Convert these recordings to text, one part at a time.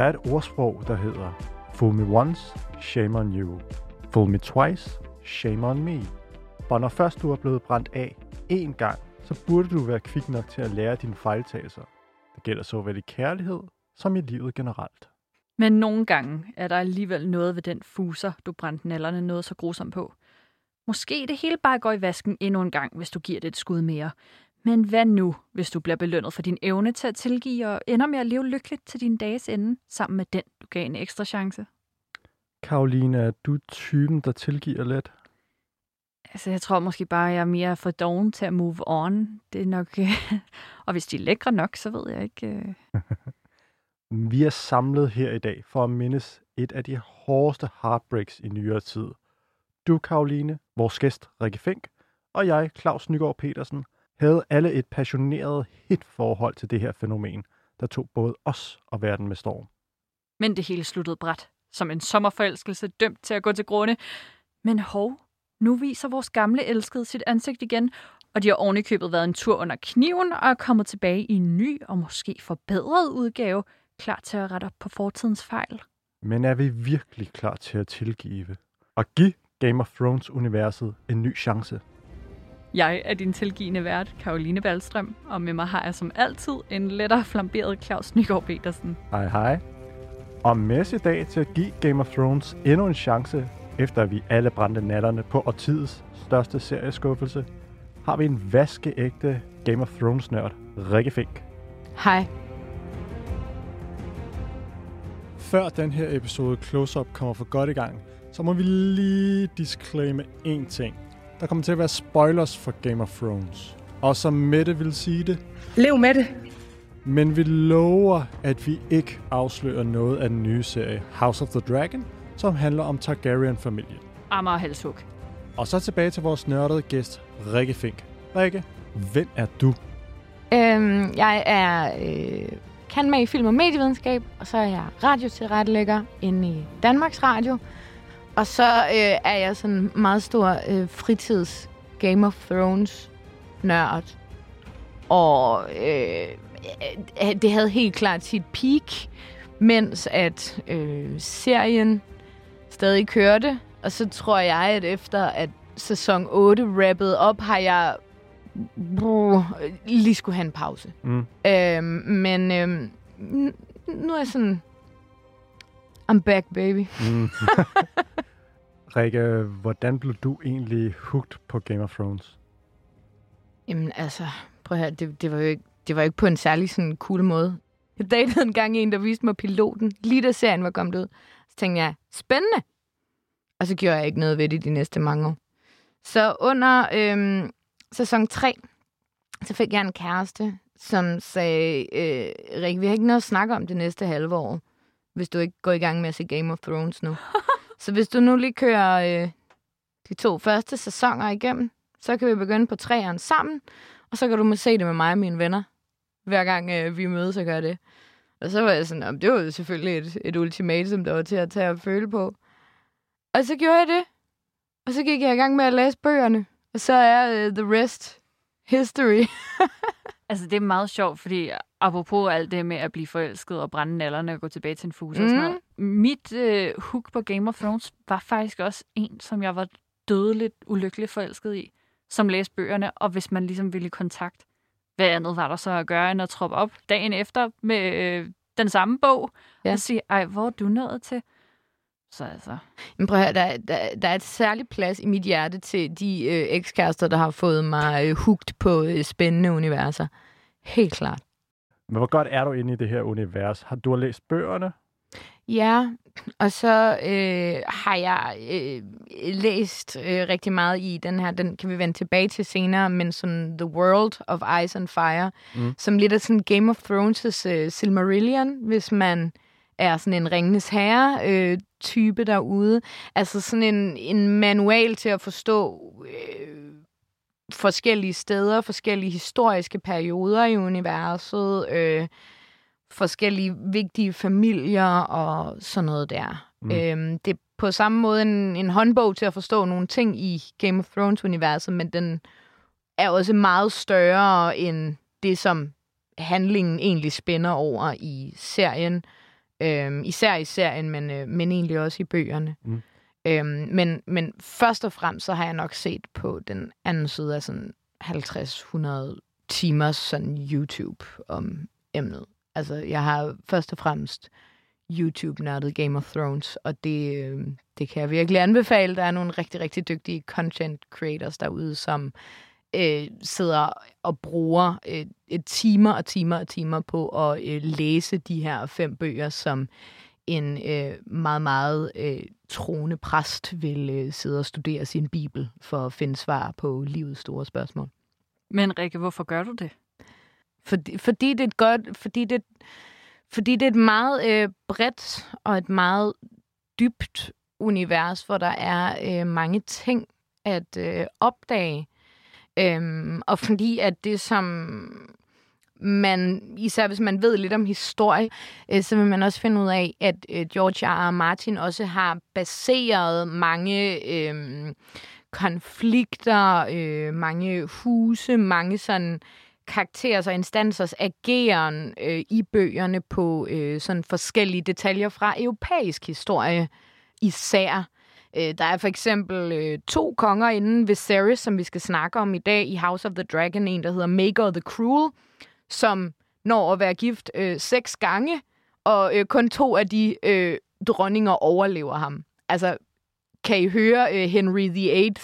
Der er et ordsprog, der hedder Fool me once, shame on you. Fool me twice, shame on me. Og når først du er blevet brændt af én gang, så burde du være kvik nok til at lære dine fejltagelser. Det gælder såvel i kærlighed som i livet generelt. Men nogle gange er der alligevel noget ved den fuser, du brændte nallerne noget så grusomt på. Måske det hele bare går i vasken endnu en gang, hvis du giver det et skud mere. Men hvad nu, hvis du bliver belønnet for din evne til at tilgive og ender med at leve lykkeligt til din dages ende, sammen med den, du gav en ekstra chance? Karoline, er du typen, der tilgiver let? Altså, jeg tror måske bare, at jeg er mere for doven til at move on. Det er nok... og hvis de er lækre nok, så ved jeg ikke... Øh. Vi er samlet her i dag for at mindes et af de hårdeste heartbreaks i nyere tid. Du, Karoline, vores gæst Rikke Fink, og jeg, Claus Nygaard Petersen, havde alle et passioneret hit forhold til det her fænomen, der tog både os og verden med storm. Men det hele sluttede bræt, som en sommerforelskelse dømt til at gå til grunde. Men hov, nu viser vores gamle elskede sit ansigt igen, og de har ovenikøbet været en tur under kniven og er kommet tilbage i en ny og måske forbedret udgave, klar til at rette op på fortidens fejl. Men er vi virkelig klar til at tilgive? Og give Game of Thrones-universet en ny chance? Jeg er din tilgivende vært, Karoline Ballstrøm, og med mig har jeg som altid en lettere flamberet Claus Nygaard Petersen. Hej hej. Og med i dag til at give Game of Thrones endnu en chance, efter at vi alle brændte natterne på årtidets største serieskuffelse, har vi en vaskeægte Game of Thrones-nørd, Rikke Fink. Hej. Før den her episode Close Up kommer for godt i gang, så må vi lige disclaime én ting. Der kommer til at være spoilers for Game of Thrones. Og som Mette vil sige det, Lev med det. men vi lover, at vi ikke afslører noget af den nye serie House of the Dragon, som handler om Targaryen-familien. Amager Halshug. Og så tilbage til vores nørdede gæst, Rikke Fink. Rikke, hvem er du? Øhm, jeg er øh, kan med i film- og medievidenskab, og så er jeg radiotilrettelægger inde i Danmarks Radio. Og så øh, er jeg sådan meget stor øh, fritids Game of Thrones nørd. Og øh, øh, det havde helt klart sit peak, mens at øh, serien stadig kørte. Og så tror jeg, at efter at sæson 8 rappede op, har jeg bruh, lige skulle have en pause. Mm. Øhm, men n- nu er jeg sådan... I'm back, baby. Mm. Rikke, hvordan blev du egentlig hooked på Game of Thrones? Jamen altså, prøv at høre, det, det, var jo ikke, det var jo ikke på en særlig sådan cool måde. Jeg datede en gang en, der viste mig piloten, lige da serien var kommet ud. Så tænkte jeg, spændende. Og så gjorde jeg ikke noget ved det de næste mange år. Så under øhm, sæson 3, så fik jeg en kæreste, som sagde, øh, Rik, vi har ikke noget at snakke om det næste halve år, hvis du ikke går i gang med at se Game of Thrones nu. så hvis du nu lige kører øh, de to første sæsoner igennem, så kan vi begynde på træeren sammen, og så kan du måske se det med mig og mine venner. Hver gang øh, vi mødes og gør det. Og så var jeg sådan, det var jo selvfølgelig et, et ultimatum, der var til at tage og føle på. Og så gjorde jeg det. Og så gik jeg i gang med at læse bøgerne. Og så er uh, the rest history. Altså, det er meget sjovt, fordi apropos alt det med at blive forelsket og brænde nallerne og gå tilbage til en fuse mm. og sådan noget. Mit øh, hook på Game of Thrones var faktisk også en, som jeg var dødeligt ulykkelig forelsket i, som læste bøgerne, og hvis man ligesom ville i kontakt, hvad andet var der så at gøre, end at troppe op dagen efter med øh, den samme bog, ja. og sige, ej, hvor er du nået til? Så altså... Men prøv at høre, der, der, der er et særligt plads i mit hjerte til de øh, ekskærester, der har fået mig øh, hugt på øh, spændende universer. Helt klart. Men hvor godt er du inde i det her univers? Har du har læst bøgerne? Ja, og så øh, har jeg øh, læst øh, rigtig meget i den her, den kan vi vende tilbage til senere, men sådan The World of Ice and Fire, mm. som lidt af sådan Game of Thrones' øh, Silmarillion, hvis man er sådan en Ringenes Herre-type øh, derude. Altså sådan en, en manual til at forstå øh, forskellige steder, forskellige historiske perioder i universet, øh, forskellige vigtige familier og sådan noget der. Mm. Øhm, det er på samme måde en, en håndbog til at forstå nogle ting i Game of Thrones-universet, men den er også meget større end det, som handlingen egentlig spænder over i serien. Øhm, især i serien, men, øh, men egentlig også i bøgerne. Mm. Øhm, men, men først og fremmest, så har jeg nok set på den anden side af sådan 50-100 timers sådan YouTube om emnet. Altså, jeg har først og fremmest YouTube-nørdet Game of Thrones, og det, øh, det kan jeg virkelig anbefale. Der er nogle rigtig, rigtig dygtige content creators derude, som øh, sidder og bruger øh, et timer og timer og timer på at øh, læse de her fem bøger, som en øh, meget, meget øh, troende præst vil øh, sidde og studere sin bibel for at finde svar på livets store spørgsmål. Men Rikke, hvorfor gør du det? Fordi, fordi det er et godt, fordi det, fordi det er et meget øh, bredt og et meget dybt univers, hvor der er øh, mange ting at øh, opdage. Øhm, og fordi at det, som man, især hvis man ved lidt om historie, øh, så vil man også finde ud af, at øh, George R. R. Martin også har baseret mange øh, konflikter, øh, mange huse, mange sådan karakterers og instansers ageren øh, i bøgerne på øh, sådan forskellige detaljer fra europæisk historie især. Øh, der er for eksempel øh, to konger inden Viserys, som vi skal snakke om i dag i House of the Dragon. En, der hedder Maker the Cruel, som når at være gift øh, seks gange, og øh, kun to af de øh, dronninger overlever ham. Altså, kan I høre øh, Henry VIII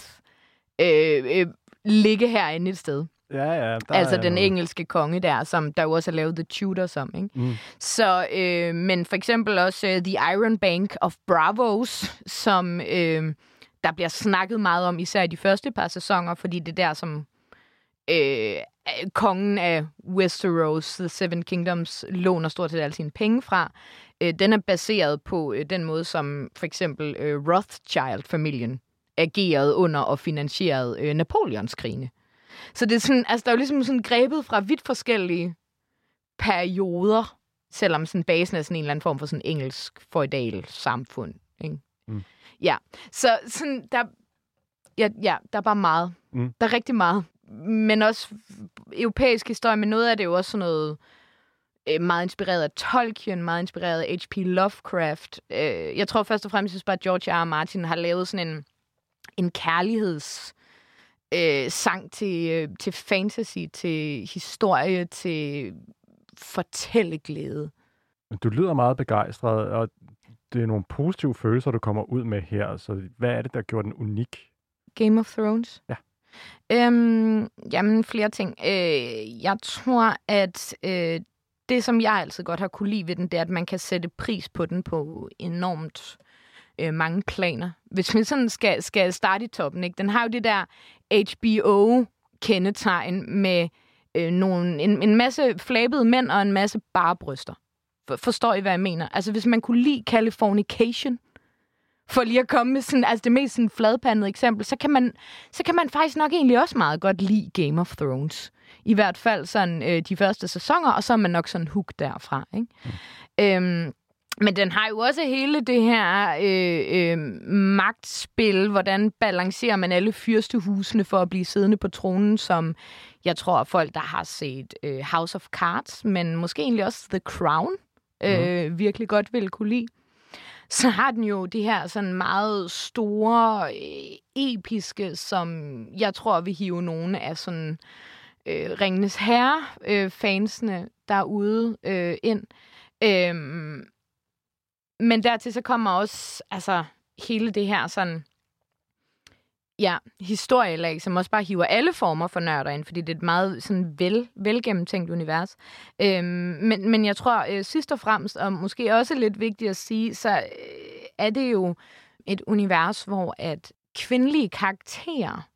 øh, øh, ligge herinde et sted? Ja, ja. Der altså er den engelske konge der, som der jo også er lavet The Tudors om, ikke? Mm. Så, øh, men for eksempel også uh, The Iron Bank of Bravos, som øh, der bliver snakket meget om, især i de første par sæsoner, fordi det er der, som øh, kongen af Westeros, The Seven Kingdoms, låner stort set alle sine penge fra. Øh, den er baseret på øh, den måde, som for eksempel øh, Rothschild-familien agerede under og finansierede øh, Napoleonskrigene. Så det er sådan, altså der er jo ligesom sådan grebet fra vidt forskellige perioder, selvom sådan basen er sådan en eller anden form for sådan engelsk feudal samfund. Ikke? Mm. Ja, så sådan, der, ja, ja, der er bare meget. Mm. Der er rigtig meget. Men også europæisk historie, men noget af det er jo også sådan noget øh, meget inspireret af Tolkien, meget inspireret af H.P. Lovecraft. Øh, jeg tror først og fremmest, at George R. R. Martin har lavet sådan en, en kærligheds øh, sang til, øh, til fantasy, til historie, til fortælleglæde. Du lyder meget begejstret, og det er nogle positive følelser, du kommer ud med her. Så hvad er det, der gjorde den unik? Game of Thrones? Ja. Øhm, jamen, flere ting. Øh, jeg tror, at øh, det, som jeg altid godt har kunne lide ved den, det er, at man kan sætte pris på den på enormt øh, mange planer. Hvis man sådan skal, skal starte i toppen, ikke? den har jo det der HBO-kendetegn med øh, nogle, en, en masse flabede mænd og en masse bare bryster. For, forstår I, hvad jeg mener? Altså, hvis man kunne lide Californication, for lige at komme med sådan, altså det mest sådan fladpandede eksempel, så kan, man, så kan man faktisk nok egentlig også meget godt lide Game of Thrones. I hvert fald sådan øh, de første sæsoner, og så er man nok sådan hook derfra. Ikke? Mm. Øhm, men den har jo også hele det her øh, øh, magtspil, hvordan balancerer man alle fyrstehusene for at blive siddende på tronen, som jeg tror folk, der har set øh, House of Cards, men måske egentlig også The Crown, øh, mm. virkelig godt vil kunne lide. Så har den jo det her sådan meget store, øh, episke, som jeg tror vil hive nogle af sådan øh, Ringenes Herre-fansene øh, derude øh, ind. Øhm, men dertil så kommer også altså, hele det her sådan, ja, historielag, som også bare hiver alle former for nørder ind, fordi det er et meget sådan vel, velgennemtænkt univers. Øhm, men, men jeg tror øh, sidst og fremmest, og måske også lidt vigtigt at sige, så øh, er det jo et univers, hvor at kvindelige karakterer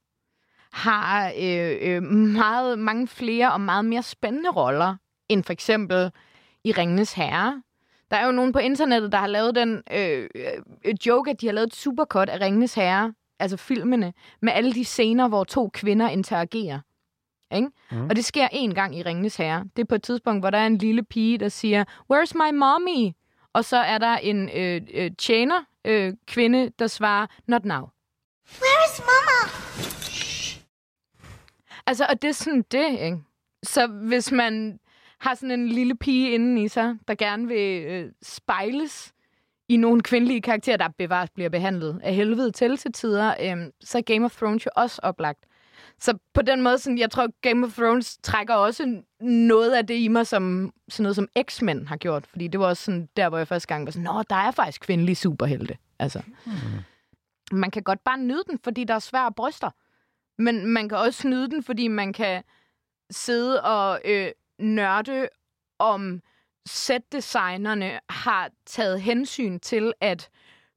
har øh, øh, meget, mange flere og meget mere spændende roller, end for eksempel i Ringenes Herre. Der er jo nogen på internettet, der har lavet den øh, øh, joke, at de har lavet et supercut af Ringenes Herre, altså filmene, med alle de scener, hvor to kvinder interagerer. Ikke? Mm. Og det sker en gang i Ringenes Herre. Det er på et tidspunkt, hvor der er en lille pige, der siger, Where's my mommy? Og så er der en øh, øh, tjener, øh, kvinde, der svarer, Not now. Where is Mama? Altså, og det er sådan det, ikke? Så hvis man har sådan en lille pige inden i sig, der gerne vil øh, spejles i nogle kvindelige karakterer, der bevares bliver behandlet af helvede til til tider, øh, så er Game of Thrones jo også oplagt. Så på den måde, sådan, jeg tror, Game of Thrones trækker også noget af det i mig, som sådan noget som X-Men har gjort. Fordi det var også sådan, der, hvor jeg første gang var sådan, nå, der er faktisk kvindelige superhelte. Altså. Mm. Man kan godt bare nyde den, fordi der er svære bryster. Men man kan også nyde den, fordi man kan sidde og øh, nørde om sætdesignerne har taget hensyn til, at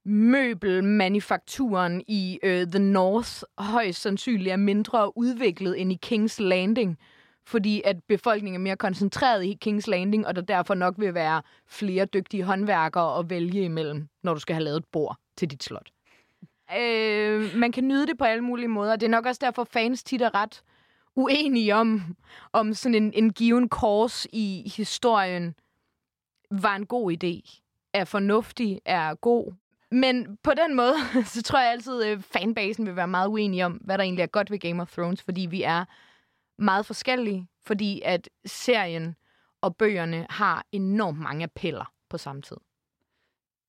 møbelmanufakturen i øh, The North højst sandsynligt er mindre udviklet end i King's Landing, fordi at befolkningen er mere koncentreret i King's Landing, og der derfor nok vil være flere dygtige håndværkere at vælge imellem, når du skal have lavet et bord til dit slot. Øh, man kan nyde det på alle mulige måder. Det er nok også derfor, fans tit er ret uenige om, om sådan en, en given kors i historien var en god idé. Er fornuftig, er god. Men på den måde, så tror jeg altid, at fanbasen vil være meget uenige om, hvad der egentlig er godt ved Game of Thrones, fordi vi er meget forskellige, fordi at serien og bøgerne har enormt mange appeller på samme tid.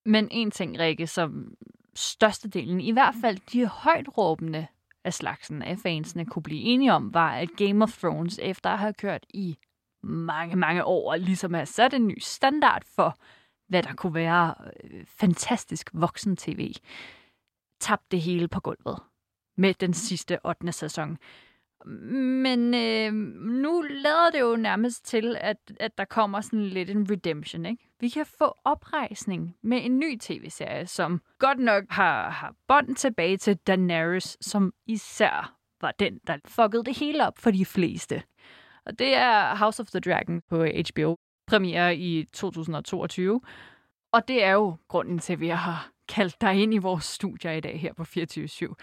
Men en ting, Rikke, som størstedelen, i hvert fald de højt råbende af slagsen af fansene kunne blive enige om, var, at Game of Thrones, efter at have kørt i mange, mange år, ligesom har sat en ny standard for, hvad der kunne være øh, fantastisk voksen-tv, tabte det hele på gulvet med den sidste 8. sæson. Men øh, nu lader det jo nærmest til, at, at der kommer sådan lidt en redemption. Ikke? Vi kan få oprejsning med en ny tv-serie, som godt nok har, har bånd tilbage til Daenerys, som især var den, der fuckede det hele op for de fleste. Og det er House of the Dragon på HBO. Premiere i 2022. Og det er jo grunden til, at vi har kaldt dig ind i vores studier i dag her på 24 /7.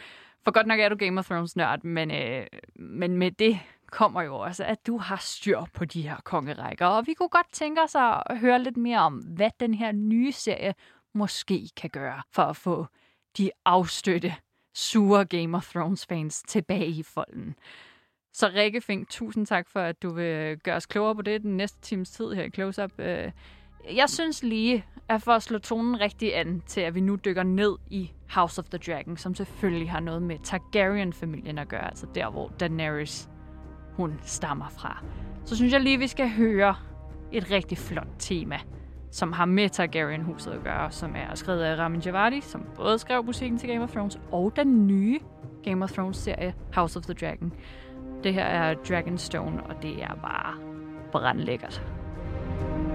For godt nok er du Game of Thrones nørd, men, øh, men med det kommer jo også, at du har styr på de her kongerækker. Og vi kunne godt tænke os at høre lidt mere om, hvad den her nye serie måske kan gøre for at få de afstøtte, sure Game of Thrones fans tilbage i folden. Så Rikke Fink, tusind tak for, at du vil gøre os klogere på det den næste times tid her i Close Up. Øh, jeg synes lige, er for at slå tonen rigtig an til, at vi nu dykker ned i House of the Dragon, som selvfølgelig har noget med Targaryen-familien at gøre, altså der, hvor Daenerys hun stammer fra. Så synes jeg lige, vi skal høre et rigtig flot tema, som har med Targaryen-huset at gøre, som er skrevet af Ramin Djawadi, som både skrev musikken til Game of Thrones, og den nye Game of Thrones-serie House of the Dragon. Det her er Dragonstone, og det er bare brandlækkert. thank you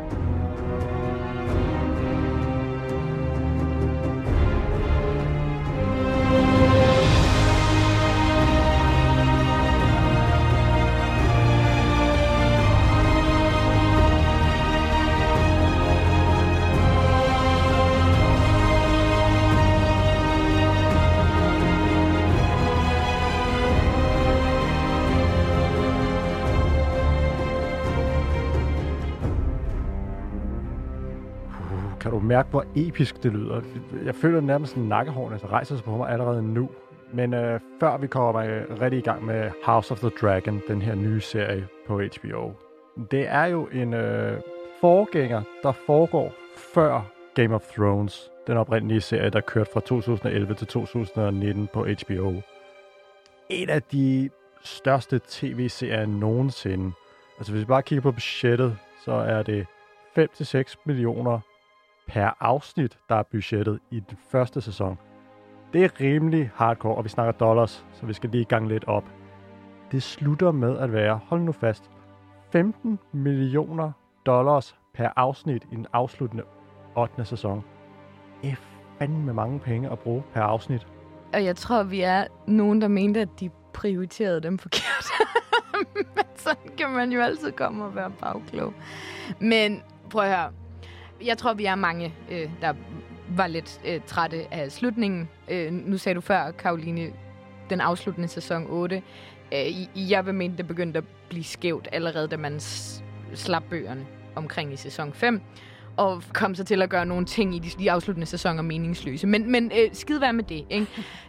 mærke, hvor episk det lyder? Jeg føler nærmest en nakkehårene, der rejser sig på mig allerede nu. Men øh, før vi kommer øh, rigtig i gang med House of the Dragon, den her nye serie på HBO. Det er jo en øh, forgænger, der foregår før Game of Thrones. Den oprindelige serie, der kørte fra 2011 til 2019 på HBO. En af de største tv-serier nogensinde. Altså hvis vi bare kigger på budgettet, så er det 5-6 millioner per afsnit, der er budgettet i den første sæson. Det er rimelig hardcore, og vi snakker dollars, så vi skal lige gang lidt op. Det slutter med at være, hold nu fast, 15 millioner dollars per afsnit i den afsluttende 8. sæson. Det er fandme mange penge at bruge per afsnit. Og jeg tror, vi er nogen, der mente, at de prioriterede dem forkert. Men sådan kan man jo altid komme og være bagklog. Men prøv at høre. Jeg tror, vi er mange, øh, der var lidt øh, trætte af slutningen. Øh, nu sagde du før, Karoline, den afsluttende sæson 8. Øh, jeg vil mene, det begyndte at blive skævt allerede, da man slap bøgerne omkring i sæson 5 og kom så til at gøre nogle ting i de, de afsluttende sæsoner meningsløse. Men, men øh, skid være med det, ikke?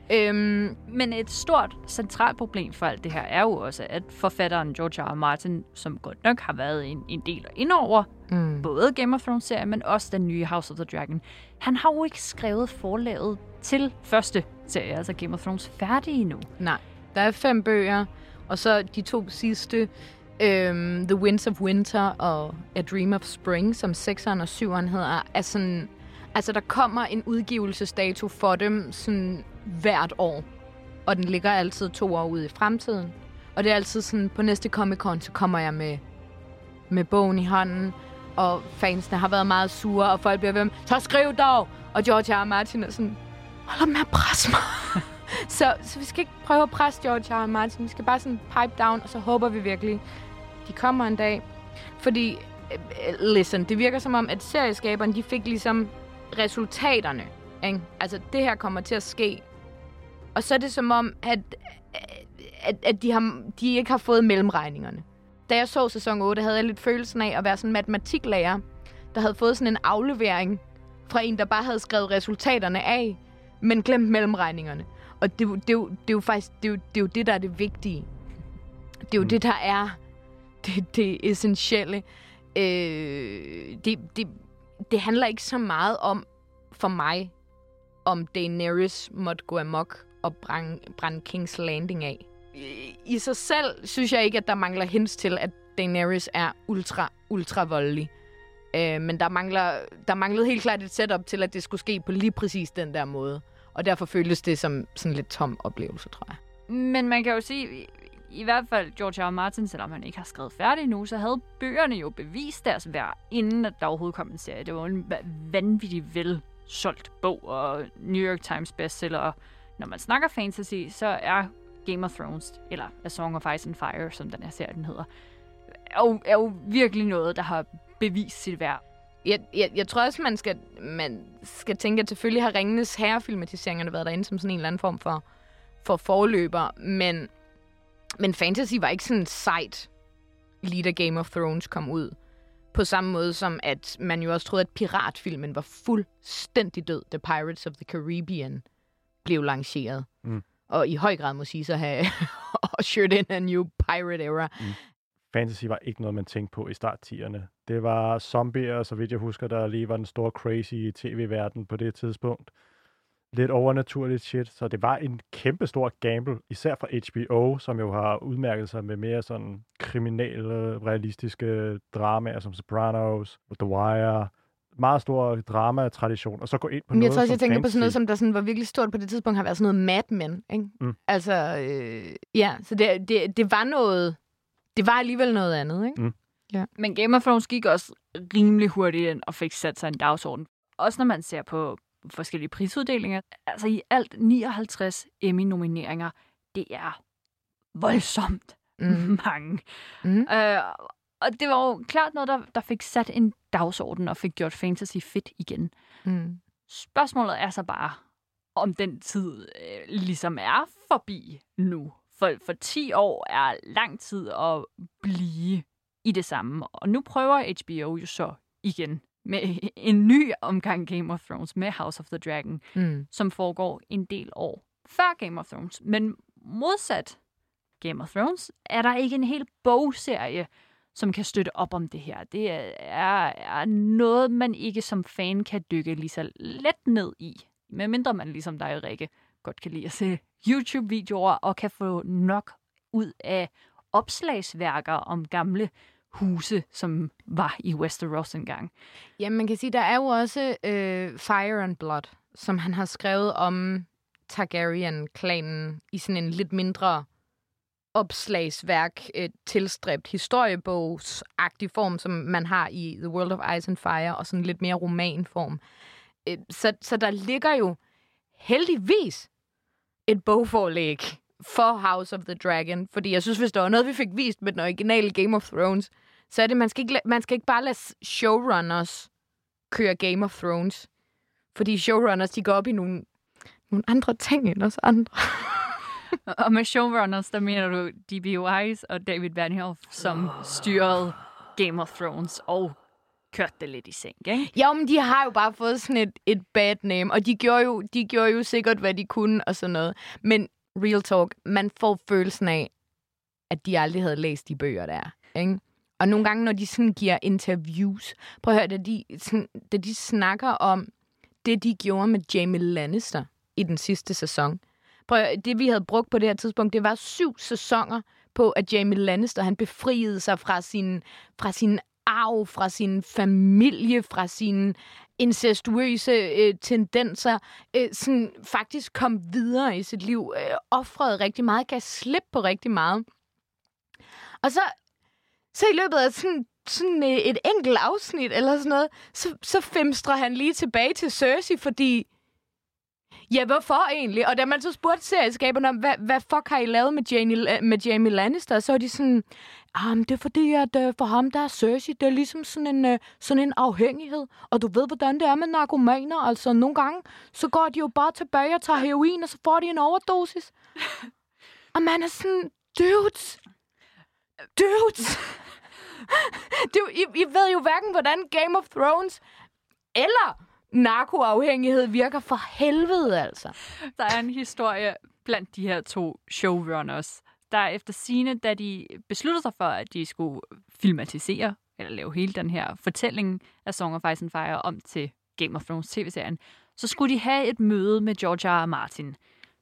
øhm, Men et stort centralt problem for alt det her er jo også, at forfatteren George R. R. Martin, som godt nok har været en, en del indover, mm. både Game of Thrones-serien, men også den nye House of the Dragon, han har jo ikke skrevet forlaget til første serie, altså Game of Thrones, færdig endnu. Nej, der er fem bøger, og så de to sidste, øhm, The Winds of Winter og A Dream of Spring, som 6'eren og 7'eren hedder, er sådan... Altså, der kommer en udgivelsesdato for dem sådan hvert år. Og den ligger altid to år ude i fremtiden. Og det er altid sådan, på næste Comic-Con, så kommer jeg med, med bogen i hånden. Og fansene har været meget sure, og folk bliver ved med, så skriv dog! Og George R. R. Martin er sådan, hold op med at presse mig. så, så vi skal ikke prøve at presse George R. R. Martin. Vi skal bare sådan pipe down, og så håber vi virkelig, de kommer en dag. Fordi, øh, øh, listen, det virker som om, at serieskaberne, de fik ligesom resultaterne. Ikke? Altså, det her kommer til at ske. Og så er det som om, at, at, at de, har, de ikke har fået mellemregningerne. Da jeg så sæson 8, havde jeg lidt følelsen af at være sådan en matematiklærer, der havde fået sådan en aflevering fra en, der bare havde skrevet resultaterne af, men glemt mellemregningerne. Og det, er jo- det, jo- det er jo faktisk det, det, er jo det, der er det vigtige. Det er jo mm. det, der er det, det essentielle. Øh, det, det, det handler ikke så meget om, for mig, om Daenerys måtte gå amok og brænde, brænde King's Landing af. I, sig selv synes jeg ikke, at der mangler hints til, at Daenerys er ultra, ultra voldelig. Øh, men der, mangler, der manglede helt klart et setup til, at det skulle ske på lige præcis den der måde. Og derfor føltes det som sådan lidt tom oplevelse, tror jeg. Men man kan jo sige, i, hvert fald George R. R. Martin, selvom han ikke har skrevet færdig nu, så havde bøgerne jo bevist deres værd, inden at der overhovedet kom en serie. Det var en vanvittig vel solgt bog og New York Times bestseller. Og når man snakker fantasy, så er Game of Thrones, eller A Song of Ice and Fire, som den her serie den hedder, er jo, er jo virkelig noget, der har bevist sit værd. Jeg, jeg, jeg tror også, man skal, man skal tænke, at selvfølgelig har Ringenes Herre-filmatiseringerne været derinde som sådan en eller anden form for, for forløber, men, men fantasy var ikke sådan sejt, lige da Game of Thrones kom ud. På samme måde som, at man jo også troede, at piratfilmen var fuldstændig død, da Pirates of the Caribbean blev lanceret. Mm. Og i høj grad må sige så have ushered in a new pirate era. Fantasy var ikke noget, man tænkte på i start 10'erne. Det var zombier, så vidt jeg husker, der lige var den store crazy tv-verden på det tidspunkt. Lidt overnaturligt shit, så det var en kæmpe stor gamble, især fra HBO, som jo har udmærket sig med mere sådan kriminelle, realistiske dramaer som Sopranos, The Wire, meget stor drama-tradition, og så gå ind på Men jeg noget tror også, jeg tænker på sådan noget, som der sådan var virkelig stort på det tidspunkt, har været sådan noget Mad Men, ikke? Mm. Altså, øh, ja, så det, det, det var noget, det var alligevel noget andet, ikke? Men Game of Thrones gik også rimelig hurtigt ind og fik sat sig en dagsorden. Også når man ser på forskellige prisuddelinger. Altså i alt 59 Emmy-nomineringer. Det er voldsomt Mm. mange. Mm. Øh, og det var jo klart noget, der, der fik sat en dagsorden og fik gjort fantasy fedt igen. Mm. Spørgsmålet er så bare, om den tid øh, ligesom er forbi nu. For, for 10 år er lang tid at blive i det samme. Og nu prøver HBO jo så igen med en ny omgang Game of Thrones med House of the Dragon, Mm. som foregår en del år før Game of Thrones. Men modsat Game of Thrones er der ikke en hel bogserie, som kan støtte op om det her. Det er, er, noget, man ikke som fan kan dykke lige så let ned i. Medmindre man ligesom dig, Rikke, godt kan lide at se YouTube-videoer og kan få nok ud af opslagsværker om gamle huse, som var i Westeros engang. Ja, man kan sige, der er jo også øh, Fire and Blood, som han har skrevet om Targaryen-klanen i sådan en lidt mindre opslagsværk, øh, tilstræbt historiebogsagtig form, som man har i The World of Ice and Fire, og sådan lidt mere romanform. Øh, så, så der ligger jo heldigvis et bogforlæg for House of the Dragon, fordi jeg synes, hvis der var noget, vi fik vist med den originale Game of Thrones, så er det, man skal ikke, man skal ikke bare lade showrunners køre Game of Thrones. Fordi showrunners, de går op i nogle, nogle andre ting end os andre. Og med showrunners, der mener du D.B. Wise og David Benioff, som styrede Game of Thrones og kørte det lidt i sænk, ikke? Jo, men de har jo bare fået sådan et, et bad name, og de gjorde, jo, de gjorde jo sikkert, hvad de kunne og sådan noget. Men real talk, man får følelsen af, at de aldrig havde læst de bøger, der er. Ikke? Og nogle gange, når de sådan giver interviews, prøv at høre, da de, sådan, da de snakker om det, de gjorde med Jamie Lannister i den sidste sæson. Prøv at, høre, det, vi havde brugt på det her tidspunkt, det var syv sæsoner på, at Jamie Lannister, han befriede sig fra sin, fra sin arv, fra sin familie, fra sine incestuøse øh, tendenser, øh, sådan faktisk kom videre i sit liv, øh, offrede rigtig meget, gav slip på rigtig meget. Og så, så i løbet af sådan, sådan øh, et enkelt afsnit eller sådan noget, så, så femstrer han lige tilbage til Cersei, fordi Ja, hvorfor egentlig? Og da man så spurgte serieskaberne om, hvad, hvad fuck har I lavet med Jamie, med Jamie Lannister, så er de sådan, ah, det er fordi, at uh, for ham, der er Cersei, det er ligesom sådan en, uh, sådan en afhængighed. Og du ved, hvordan det er med narkomaner. Altså, nogle gange, så går de jo bare tilbage og tager heroin, og så får de en overdosis. og man er sådan, dudes, dudes. du, I, I ved jo hverken, hvordan Game of Thrones eller narkoafhængighed virker for helvede, altså. Der er en historie blandt de her to showrunners, der efter sine, da de besluttede sig for, at de skulle filmatisere, eller lave hele den her fortælling af Song of Ice and Fire om til Game of Thrones tv-serien, så skulle de have et møde med George R. R. Martin,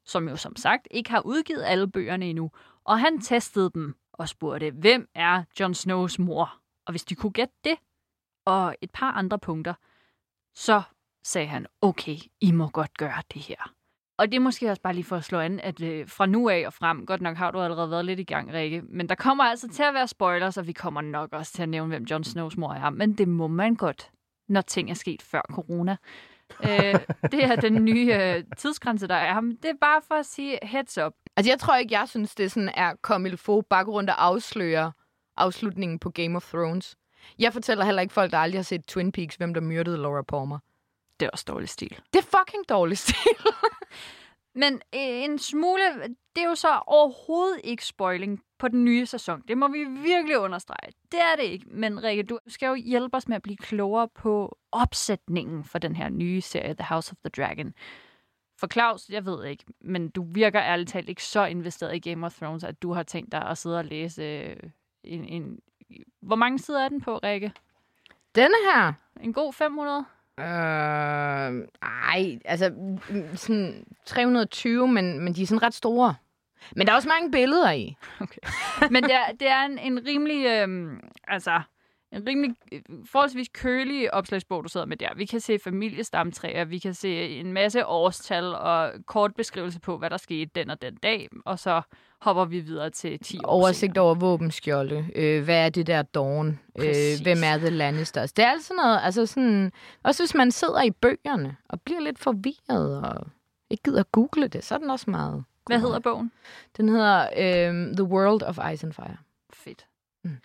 som jo som sagt ikke har udgivet alle bøgerne endnu. Og han testede dem og spurgte, hvem er Jon Snows mor? Og hvis de kunne gætte det, og et par andre punkter, så sagde han, okay, I må godt gøre det her. Og det er måske også bare lige for at slå an, at øh, fra nu af og frem, godt nok har du allerede været lidt i gang, Rikke, men der kommer altså til at være spoilers, og vi kommer nok også til at nævne, hvem Jon Snows mor er, men det må man godt, når ting er sket før corona. øh, det er den nye øh, tidsgrænse, der er. Men det er bare for at sige heads up. Altså, jeg tror ikke, jeg synes, det sådan er comme få bare rundt og afsløre afslutningen på Game of Thrones. Jeg fortæller heller ikke folk, der aldrig har set Twin Peaks, hvem der myrdede Laura Palmer. Det er også dårlig stil. Det er fucking dårlig stil. Men øh, en smule, det er jo så overhovedet ikke spoiling på den nye sæson. Det må vi virkelig understrege. Det er det ikke. Men Rikke, du skal jo hjælpe os med at blive klogere på opsætningen for den her nye serie, The House of the Dragon. For Claus, jeg ved ikke, men du virker ærligt talt ikke så investeret i Game of Thrones, at du har tænkt dig at sidde og læse øh, en, en... Hvor mange sider er den på, Rikke? Denne her? En god 500? Øh, ej, altså mm, sådan 320, men, men de er sådan ret store. Men der er også mange billeder i. Okay. Men det er, det er en, en rimelig, øhm, altså, en rimelig forholdsvis kølig opslagsbog, du sidder med der. Vi kan se familiestamtræer, vi kan se en masse årstal og kort beskrivelse på, hvad der skete den og den dag, og så hopper vi videre til 10 år Oversigt senere. over våbenskjolde. Øh, hvad er det der Dawn? Øh, hvem er The Lannisters? Det er altså noget, altså sådan... Også hvis man sidder i bøgerne og bliver lidt forvirret og ikke gider google det, så er den også meget... Hvad hedder bogen? Den hedder øh, The World of Ice and Fire. Fedt. Mm.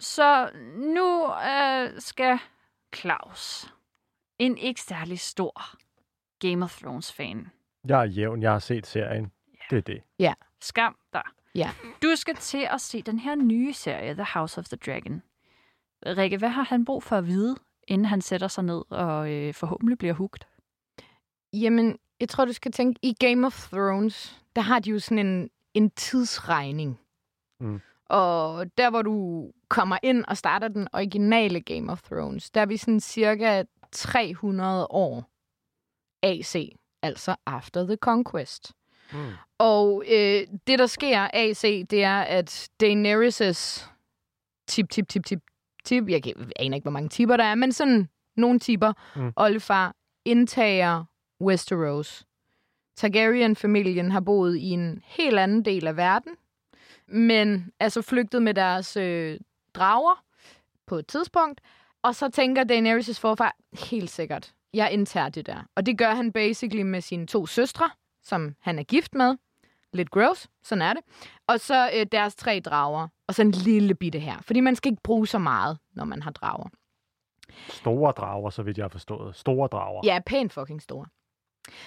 Så nu øh, skal Claus, en ikke særlig stor Game of Thrones-fan, Jeg er jævn, jeg har set serien. Det er det. skam dig. Ja. Du skal til at se den her nye serie, The House of the Dragon. Rikke, hvad har han brug for at vide, inden han sætter sig ned og øh, forhåbentlig bliver hugt? Jamen, jeg tror, du skal tænke, i Game of Thrones, der har de jo sådan en, en tidsregning. Mm. Og der, hvor du kommer ind og starter den originale Game of Thrones, der er vi sådan cirka 300 år AC, altså After the Conquest. Mm. Og øh, det, der sker AC, det er, at Daenerys' tip, tip, tip, tip, tip, jeg, aner ikke, hvor mange tipper der er, men sådan nogle tipper, mm. oldefar, indtager Westeros. Targaryen-familien har boet i en helt anden del af verden, men er så flygtet med deres øh, drager på et tidspunkt, og så tænker Daenerys' forfar, helt sikkert, jeg indtager det der. Og det gør han basically med sine to søstre, som han er gift med. Lidt gross, sådan er det. Og så øh, deres tre drager, og så en lille bitte her. Fordi man skal ikke bruge så meget, når man har drager. Store drager, så vidt jeg har forstået. Store drager. Ja, pænt fucking store.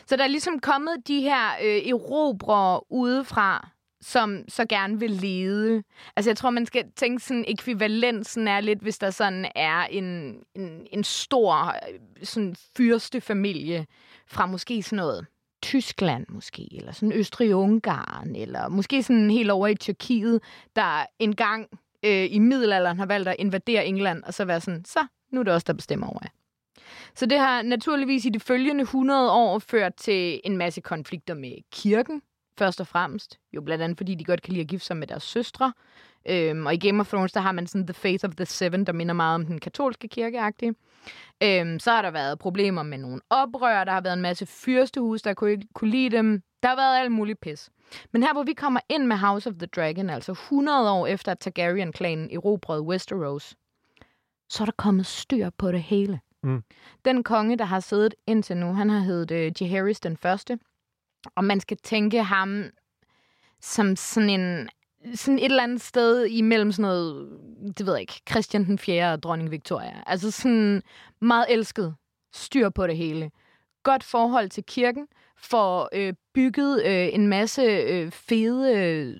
Så der er ligesom kommet de her øh, erobrere udefra, som så gerne vil lede. Altså, jeg tror, man skal tænke sådan, ekvivalensen er lidt, hvis der sådan er en, en, en stor øh, sådan fyrstefamilie fra måske sådan noget Tyskland måske, eller sådan Østrig-Ungarn, eller måske sådan helt over i Tyrkiet, der engang øh, i middelalderen har valgt at invadere England, og så være sådan, så nu er det også der bestemmer over jer. Så det har naturligvis i de følgende 100 år ført til en masse konflikter med kirken, først og fremmest. Jo blandt andet, fordi de godt kan lide at gifte sig med deres søstre. Øhm, og i Game of Thrones, der har man sådan The Faith of the Seven, der minder meget om den katolske kirkeagtige. Øhm, så har der været problemer med nogle oprør, der har været en masse fyrstehus, der kunne ikke kunne lide dem. Der har været alt muligt pis. Men her, hvor vi kommer ind med House of the Dragon, altså 100 år efter, at Targaryen-klanen erobrede Westeros, så er der kommet styr på det hele. Mm. Den konge, der har siddet indtil nu, han har heddet øh, Jaehaerys den første. Og man skal tænke ham som sådan en sådan et eller andet sted imellem sådan noget, det ved jeg ikke, Christian den 4. og dronning Victoria. Altså sådan meget elsket, styr på det hele. Godt forhold til kirken, får øh, bygget øh, en masse øh, fede øh,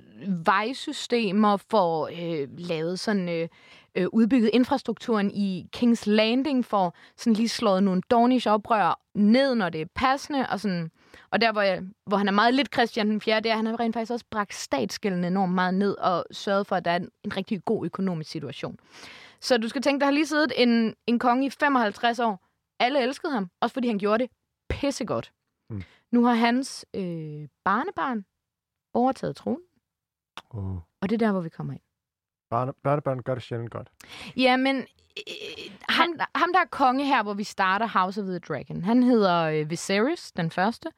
vejsystemer, får øh, lavet sådan øh, øh, udbygget infrastrukturen i Kings Landing, for sådan lige slået nogle Dornish oprør ned, når det er passende, og sådan og der, hvor, jeg, hvor han er meget lidt Christian den 4., det er, at han har rent faktisk også bragt statsgælden enormt meget ned og sørget for, at der er en, en rigtig god økonomisk situation. Så du skal tænke, der har lige siddet en, en konge i 55 år. Alle elskede ham, også fordi han gjorde det pissegodt. Mm. Nu har hans øh, barnebarn overtaget tronen, Oh. og det er der, hvor vi kommer ind. Børne, børnebørn gør det sjældent godt. Ja, men øh, ham, ham, der er konge her, hvor vi starter House of the Dragon, han hedder øh, Viserys, den første.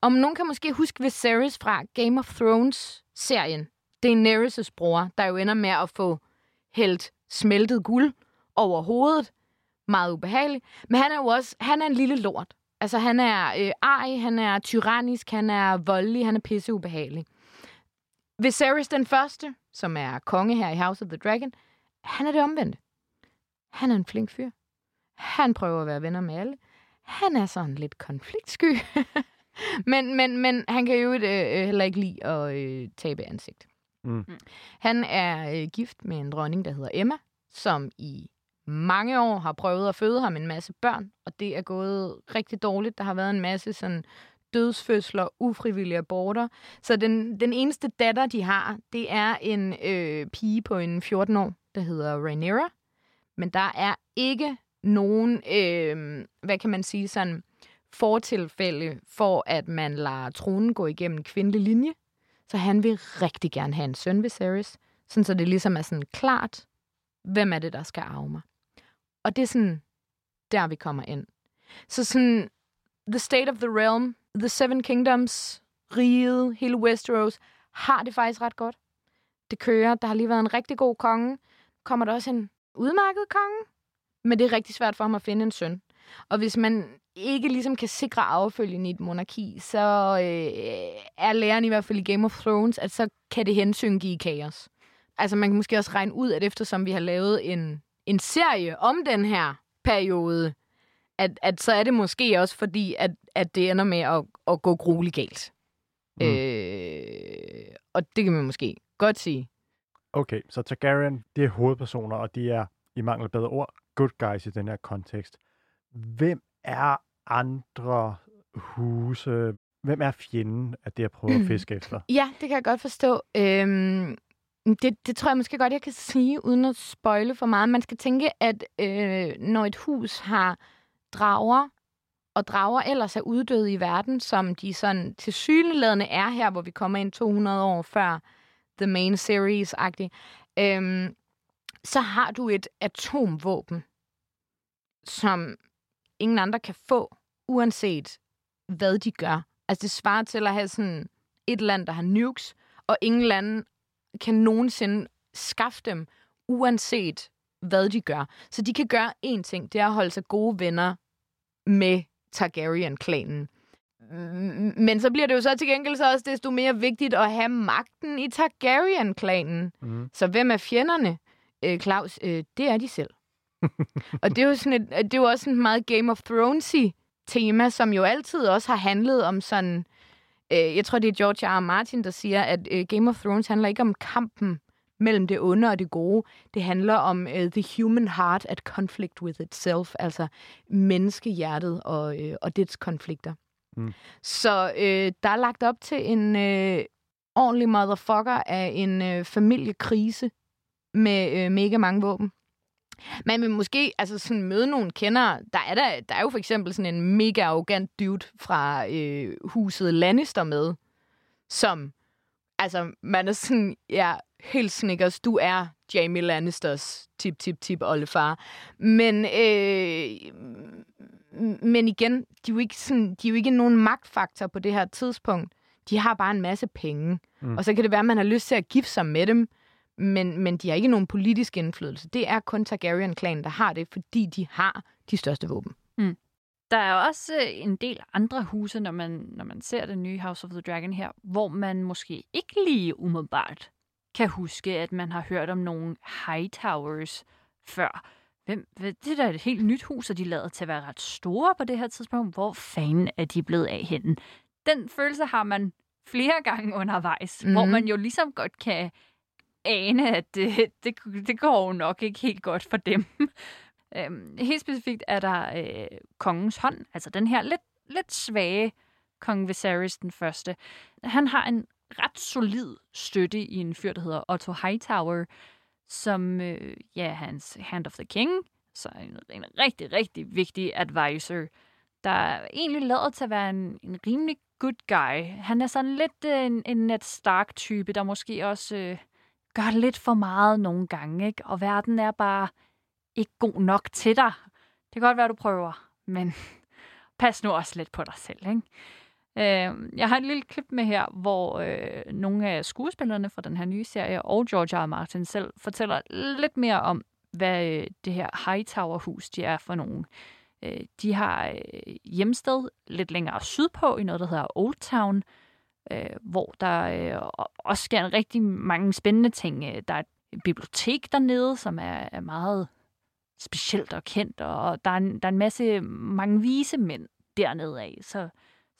Om nogen kan måske huske Viserys fra Game of Thrones-serien. Daenerys' bror, der jo ender med at få hældt smeltet guld over hovedet. Meget ubehageligt. Men han er jo også han er en lille lort. Altså, han er øh, ej, han er tyrannisk, han er voldelig, han er pisseubehagelig. Viserys den første, som er konge her i House of the Dragon, han er det omvendte. Han er en flink fyr. Han prøver at være venner med alle. Han er sådan lidt konfliktsky. men, men, men han kan jo øh, øh, heller ikke lide at øh, tabe ansigt. Mm. Han er øh, gift med en dronning, der hedder Emma, som i mange år har prøvet at føde ham en masse børn, og det er gået rigtig dårligt. Der har været en masse sådan dødsfødsler, ufrivillige aborter. Så den, den eneste datter, de har, det er en øh, pige på en 14 år, der hedder Rhaenyra. Men der er ikke nogen, øh, hvad kan man sige, sådan fortilfælde for, at man lader tronen gå igennem kvindelig linje. Så han vil rigtig gerne have en søn, Viserys. Sådan, så det ligesom er sådan klart, hvem er det, der skal arve mig. Og det er sådan, der vi kommer ind. Så sådan, the state of the realm, the seven kingdoms, riget, hele Westeros, har det faktisk ret godt. Det kører. Der har lige været en rigtig god konge. Kommer der også en udmærket konge? Men det er rigtig svært for ham at finde en søn. Og hvis man ikke ligesom kan sikre affølgen i et monarki, så øh, er læreren i hvert fald i Game of Thrones, at så kan det hensyn give kaos. Altså man kan måske også regne ud, at eftersom vi har lavet en, en serie om den her periode, at, at så er det måske også fordi, at, at det ender med at, at gå grueligt galt. Mm. Øh, og det kan man måske godt sige. Okay, så Targaryen, det er hovedpersoner, og de er, i mangel af bedre ord, good guys i den her kontekst. Hvem er andre huse? Hvem er fjenden af det, jeg prøver at fiske efter? Ja, det kan jeg godt forstå. Øhm, det, det tror jeg måske godt, jeg kan sige, uden at spoile for meget. Man skal tænke, at øh, når et hus har drager, og drager ellers er uddøde i verden, som de sådan til syneladende er her, hvor vi kommer ind 200 år før The Main Series-agtigt, øhm, så har du et atomvåben, som ingen andre kan få, uanset hvad de gør. Altså det svarer til at have sådan et land, der har nukes, og ingen land kan nogensinde skaffe dem, uanset hvad de gør. Så de kan gøre én ting, det er at holde sig gode venner med Targaryen-klanen. Men så bliver det jo så til gengæld så også desto mere vigtigt at have magten i Targaryen-klanen. Mm. Så hvem er fjenderne, øh, Claus? Øh, det er de selv. og det er jo sådan et, det er jo også en meget Game of Thrones tema, som jo altid også har handlet om sådan Øh, jeg tror, det er George R. R. Martin, der siger, at øh, Game of Thrones handler ikke om kampen mellem det onde og det gode. Det handler om uh, the human heart at conflict with itself, altså menneskehjertet og, øh, og dets konflikter. Mm. Så øh, der er lagt op til en øh, ordentlig motherfucker af en øh, familiekrise med øh, mega mange våben. Man vil måske altså sådan møde nogle kender. Der er, der, der er jo for eksempel sådan en mega arrogant dude fra øh, huset Lannister med, som, altså man er sådan, ja, helt snickers, du er Jamie Lannisters tip, tip, tip, oldefar. Men, øh, men igen, de er, jo ikke sådan, de er jo ikke nogen magtfaktor på det her tidspunkt. De har bare en masse penge. Mm. Mm. Og så kan det være, at man har lyst til at gifte sig med dem, men, men de har ikke nogen politisk indflydelse. Det er kun Targaryen-klanen, der har det, fordi de har de største våben. Der er også øh, en del andre huse, når man, når man ser den nye House of the Dragon her, hvor man måske ikke lige umiddelbart kan huske, at man har hørt om nogle Hightowers før. Hvem, det er da et helt nyt hus, og de lader til at være ret store på det her tidspunkt. Hvor fanden er de blevet af henne? Den følelse har man flere gange undervejs, mm-hmm. hvor Mhm. man jo ligesom godt kan ane, at det, det, det går jo nok ikke helt godt for dem. Øhm, helt specifikt er der øh, kongens hånd, altså den her lidt, lidt svage kong Viserys den første. Han har en ret solid støtte i en fyr, der hedder Otto Hightower, som øh, ja, hans Hand of the King, så en, en rigtig, rigtig vigtig advisor, der egentlig lader til at være en, en rimelig good guy. Han er sådan lidt øh, en, en Ned Stark-type, der måske også øh, gør lidt for meget nogle gange, ikke? Og verden er bare ikke god nok til dig. Det kan godt være, du prøver, men pas nu også lidt på dig selv, ikke? Øh, jeg har et lille klip med her, hvor øh, nogle af skuespillerne fra den her nye serie og George R. R. Martin selv fortæller lidt mere om, hvad øh, det her Hightower-hus de er for nogen. Øh, de har øh, hjemsted lidt længere sydpå i noget, der hedder Old Town, øh, hvor der øh, også sker rigtig mange spændende ting. Øh, der er et bibliotek dernede, som er, er meget specielt og kendt, og der er en, der er en masse mange vise mænd dernede af. Så,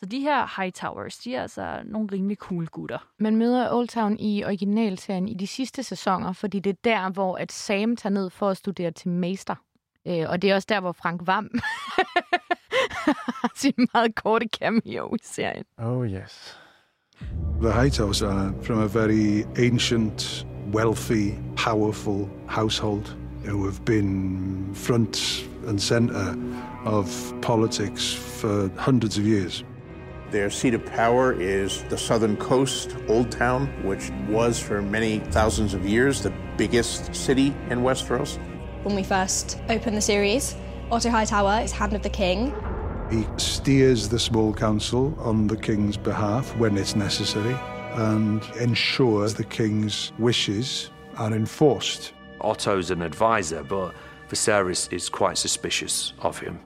så de her Hightowers, de er altså nogle rimelig cool gutter. Man møder Old Town i originalserien i de sidste sæsoner, fordi det er der, hvor at Sam tager ned for at studere til mester. Øh, og det er også der, hvor Frank Vam har sin meget korte cameo i serien. Oh yes. The Hightowers are from a very ancient, wealthy, powerful household who have been front and centre of politics for hundreds of years. Their seat of power is the southern coast, Old Town, which was for many thousands of years the biggest city in Westeros. When we first opened the series, Otto Hightower is Hand of the King. He steers the small council on the king's behalf when it's necessary and ensures the king's wishes are enforced. Otto's an advisor, but Viserys is quite suspicious of him.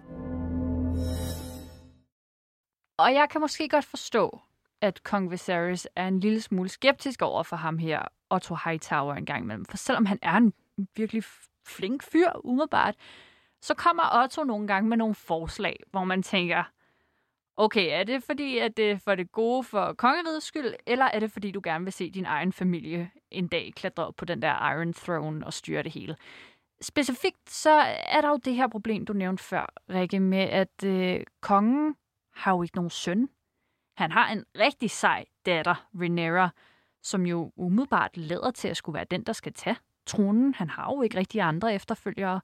Og jeg kan måske godt forstå, at kong Viserys er en lille smule skeptisk over for ham her, Otto Hightower en gang imellem. For selvom han er en virkelig flink fyr, umiddelbart, så kommer Otto nogle gange med nogle forslag, hvor man tænker, okay, er det fordi, at det er for det gode for kongerigets skyld, eller er det fordi, du gerne vil se din egen familie en dag klatre op på den der Iron Throne og styre det hele? Specifikt så er der jo det her problem, du nævnte før, Rikke, med at øh, kongen har jo ikke nogen søn. Han har en rigtig sej datter, Rhaenyra, som jo umiddelbart lader til at skulle være den, der skal tage tronen. Han har jo ikke rigtig andre efterfølgere.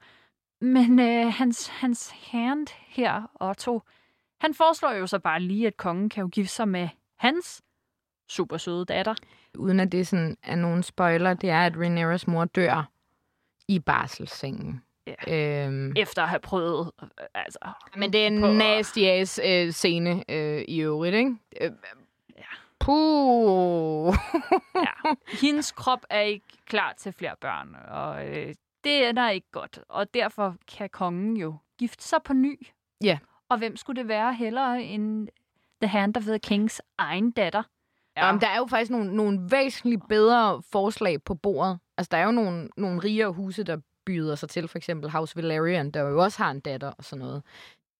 Men øh, hans, hans hand her, Otto, han foreslår jo så bare lige, at kongen kan jo give sig med hans super søde datter. Uden at det sådan er nogen spoiler, det er, at Rhaenyras mor dør i barselssengen. Ja. Øhm, Efter at have prøvet, øh, altså... men det er en nasty ass øh, scene øh, i øvrigt, ikke? Øh, Ja. Puh. ja. Hendes krop er ikke klar til flere børn, og øh, det ender ikke godt. Og derfor kan kongen jo gifte sig på ny. Ja. Og hvem skulle det være hellere end The Hand of the Kings egen datter? Ja. Jamen, der er jo faktisk nogle, nogle væsentligt bedre forslag på bordet. Altså, der er jo nogle, nogle rigere huse, der byder sig til. For eksempel House Valerian, der jo også har en datter og sådan noget.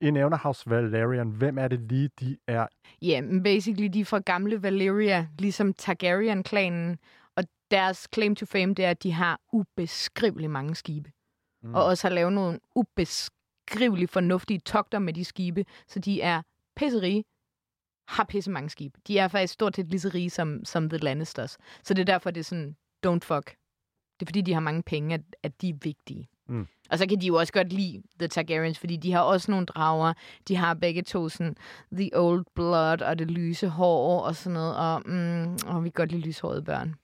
I nævner House Valerian. Hvem er det lige, de er? Ja, men basically de er fra gamle Valyria, ligesom Targaryen-klanen. Og deres claim to fame, det er, at de har ubeskriveligt mange skibe. Mm. Og også har lavet nogle ubeskriveligt fornuftige togter med de skibe, så de er pisserige, har pisse mange skibe. De er faktisk stort set lige så rige som, som The Lannisters. Så det er derfor, det er sådan, don't fuck. Det er fordi, de har mange penge, at, at de er vigtige. Mm. Og så kan de jo også godt lide The Targaryens, fordi de har også nogle drager. De har begge to sådan The Old Blood og det lyse hår og sådan noget. Og, mm, og vi kan godt lide lyshårede børn.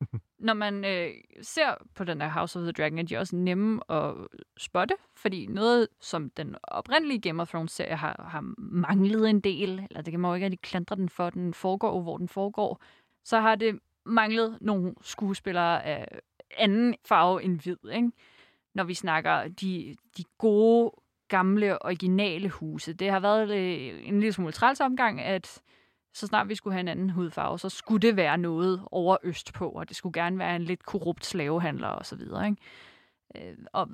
Når man øh, ser på den her House of the Dragon, er de også nemme at spotte, fordi noget, som den oprindelige Game of Thrones-serie har, har manglet en del, eller det kan man jo ikke rigtig klandre den for, den foregår, hvor den foregår, så har det manglet nogle skuespillere af anden farve end hvid, ikke? når vi snakker de, de gode, gamle, originale huse. Det har været øh, en lille smule træls omgang, at så snart vi skulle have en anden hudfarve, så skulle det være noget over øst på, og det skulle gerne være en lidt korrupt slavehandler og så videre. Ikke? Øh, og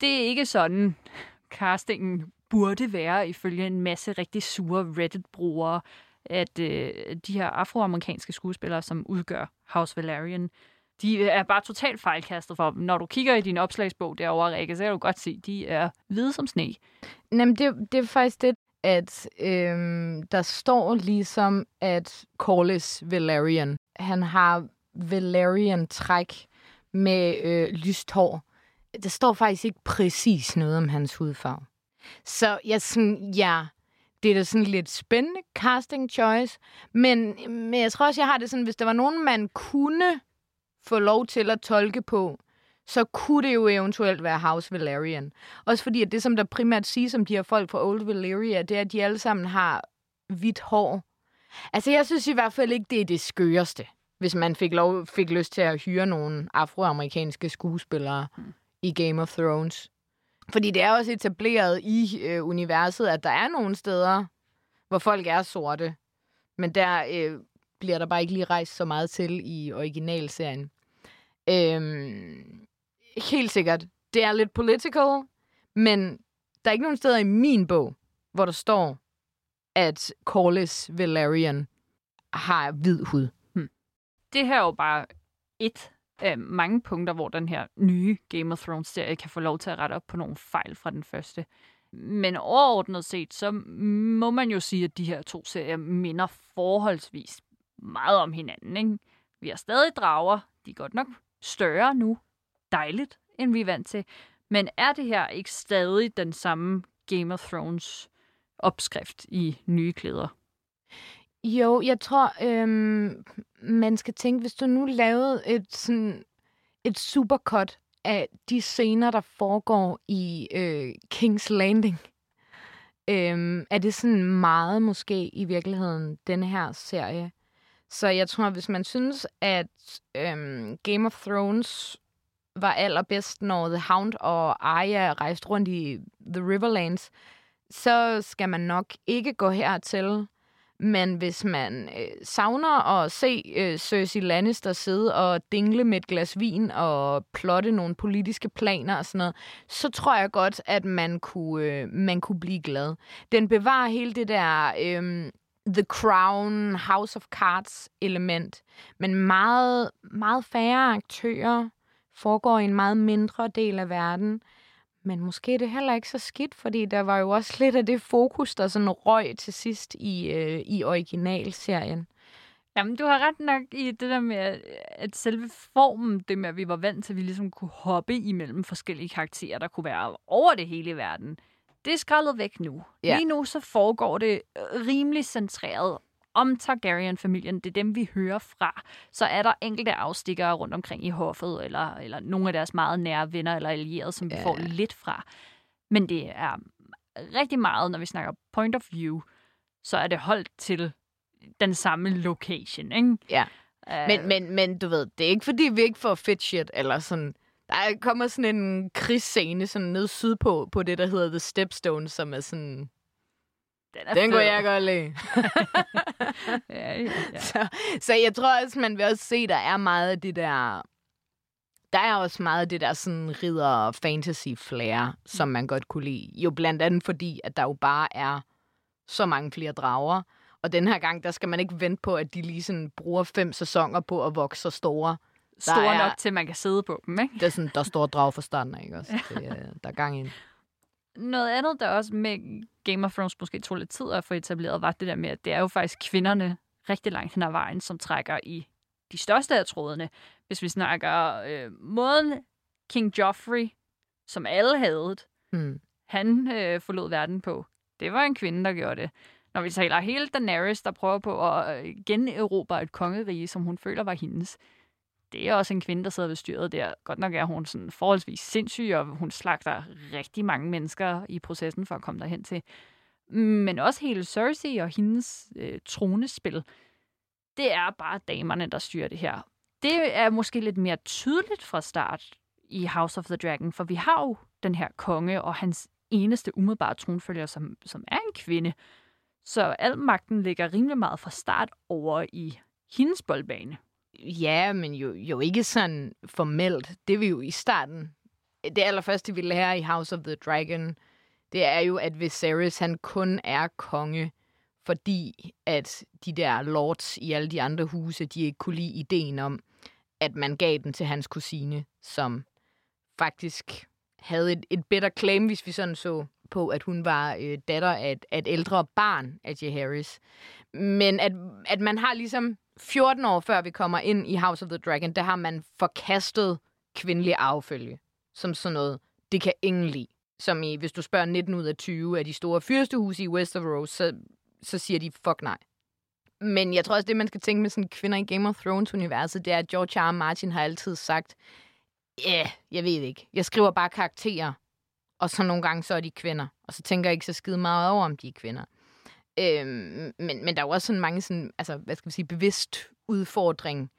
det er ikke sådan, castingen burde være, ifølge en masse rigtig sure Reddit-brugere, at øh, de her afroamerikanske skuespillere, som udgør House Valerian, de øh, er bare totalt fejlkastet for dem. Når du kigger i din opslagsbog derovre, Rikke, så kan du godt se, at de er hvide som sne. Jamen, det, det er faktisk det, at øhm, der står ligesom, at Corlys Valerian, han har Valerian-træk med øh, lyst hår. Der står faktisk ikke præcis noget om hans hudfarve. Så jeg sådan, ja, det er da sådan lidt spændende casting choice, men, men jeg tror også, jeg har det sådan, hvis der var nogen, man kunne få lov til at tolke på, så kunne det jo eventuelt være House Valerian. Også fordi, at det, som der primært siges om de her folk fra Old Valeria, det er, at de alle sammen har hvidt hår. Altså, jeg synes i hvert fald ikke, det er det skøreste, hvis man fik, lov, fik lyst til at hyre nogle afroamerikanske skuespillere mm. i Game of Thrones. Fordi det er også etableret i øh, universet, at der er nogle steder, hvor folk er sorte. Men der øh, bliver der bare ikke lige rejst så meget til i originalserien. Øhm, helt sikkert. Det er lidt political, men der er ikke nogen steder i min bog, hvor der står, at Corlys Valerian har hvid hud. Hmm. Det her er jo bare et af mange punkter, hvor den her nye Game of Thrones-serie kan få lov til at rette op på nogle fejl fra den første. Men overordnet set, så må man jo sige, at de her to serier minder forholdsvis meget om hinanden. Ikke? Vi har stadig drager. De er godt nok større nu. Dejligt, end vi er vant til. Men er det her ikke stadig den samme Game of Thrones opskrift i nye klæder? Jo, jeg tror, øhm, man skal tænke, hvis du nu lavede et, sådan, et supercut af de scener, der foregår i øh, King's Landing, øhm, er det sådan meget måske i virkeligheden den her serie. Så jeg tror, hvis man synes, at øhm, Game of Thrones var allerbedst, når The Hound og Arya rejste rundt i The Riverlands, så skal man nok ikke gå hertil. Men hvis man øh, savner at se øh, Cersei Lannister sidde og dingle med et glas vin og plotte nogle politiske planer og sådan noget, så tror jeg godt, at man kunne, øh, man kunne blive glad. Den bevarer hele det der øh, The Crown, House of Cards element, men meget, meget færre aktører foregår i en meget mindre del af verden. Men måske er det heller ikke så skidt, fordi der var jo også lidt af det fokus, der sådan røg til sidst i, øh, i originalserien. Jamen, du har ret nok i det der med, at selve formen, det med, at vi var vant til, at vi ligesom kunne hoppe imellem forskellige karakterer, der kunne være over det hele i verden det er skrællet væk nu. Ja. Lige nu så foregår det øh, rimelig centreret om Targaryen-familien. Det er dem, vi hører fra. Så er der enkelte afstikkere rundt omkring i hoffet, eller, eller nogle af deres meget nære venner eller allierede, som ja. vi får lidt fra. Men det er rigtig meget, når vi snakker point of view, så er det holdt til den samme location, ikke? Ja. Uh, men, men, men du ved, det er ikke fordi, vi ikke får fit shit, eller sådan der kommer sådan en krigsscene sådan ned sydpå, på det, der hedder The Stepstone, som er sådan... Den, er den går jeg godt lide. ja, ja, ja. Så, så jeg tror også, man vil også se, der er meget af det der der er også meget af det der sådan ridder fantasy flair, som man godt kunne lide. Jo blandt andet fordi, at der jo bare er så mange flere drager. Og den her gang, der skal man ikke vente på, at de lige sådan bruger fem sæsoner på at vokse så store. Store er- nok til, at man kan sidde på dem, ikke? Det er sådan, der står drag for starten, ikke også? Det, er- der er gang i. Noget andet, der også med Game of Thrones måske tog lidt tid at få etableret, var det der med, at det er jo faktisk kvinderne rigtig langt hen ad vejen, som trækker i de største af trådene. Hvis vi snakker øh, måden King Joffrey, som alle havde, Hmm. han øh, forlod verden på. Det var en kvinde, der gjorde det. Når vi taler hele Daenerys, der prøver på at øh, generobre et kongerige, som hun føler var hendes. Det er også en kvinde, der sidder ved styret der. Godt nok er hun sådan forholdsvis sindssyg, og hun slagter rigtig mange mennesker i processen for at komme derhen til. Men også hele Cersei og hendes øh, tronespil, det er bare damerne, der styrer det her. Det er måske lidt mere tydeligt fra start i House of the Dragon, for vi har jo den her konge og hans eneste umiddelbare tronfølger, som, som er en kvinde. Så al magten ligger rimelig meget fra start over i hendes boldbane. Ja, men jo, jo ikke sådan formelt. Det vi jo i starten. Det allerførste, vi lærer i House of the Dragon, det er jo, at Viserys han kun er konge, fordi at de der lords i alle de andre huse, de ikke kunne lide ideen om, at man gav den til hans kusine, som faktisk havde et, et better claim, hvis vi sådan så på, at hun var øh, datter af et, af et ældre barn af Jaehaerys. Men at, at man har ligesom 14 år før vi kommer ind i House of the Dragon, der har man forkastet kvindelig arvefølge. Som sådan noget, det kan ingen lide. Som i, hvis du spørger 19 ud af 20 af de store fyrstehuse i Westeros, så, så siger de, fuck nej. Men jeg tror også, det man skal tænke med sådan kvinder i Game of Thrones-universet, det er, at George R. R. Martin har altid sagt, ja, yeah, jeg ved ikke. Jeg skriver bare karakterer, og så nogle gange så er de kvinder. Og så tænker jeg ikke så skide meget over, om de er kvinder. Øhm, men, men der er jo også sådan mange sådan, altså, hvad skal vi sige, bevidst udfordring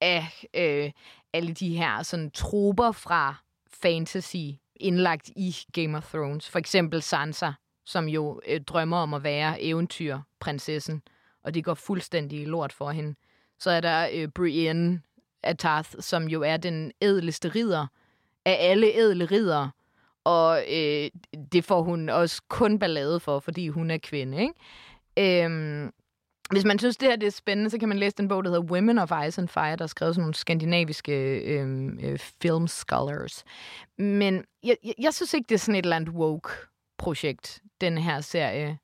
af øh, alle de her sådan troper fra fantasy indlagt i Game of Thrones. For eksempel Sansa, som jo øh, drømmer om at være eventyrprinsessen, og det går fuldstændig lort for hende. Så er der øh, Brienne af Tarth, som jo er den ædleste ridder af alle ædle riddere, og øh, det får hun også kun ballade for, fordi hun er kvinde, ikke? Øhm, hvis man synes, det her det er spændende, så kan man læse den bog, der hedder Women of Ice and Fire, der er skrevet sådan nogle skandinaviske øhm, øh, film scholars. Men jeg, jeg, jeg synes ikke, det er sådan et eller andet woke-projekt, den her serie,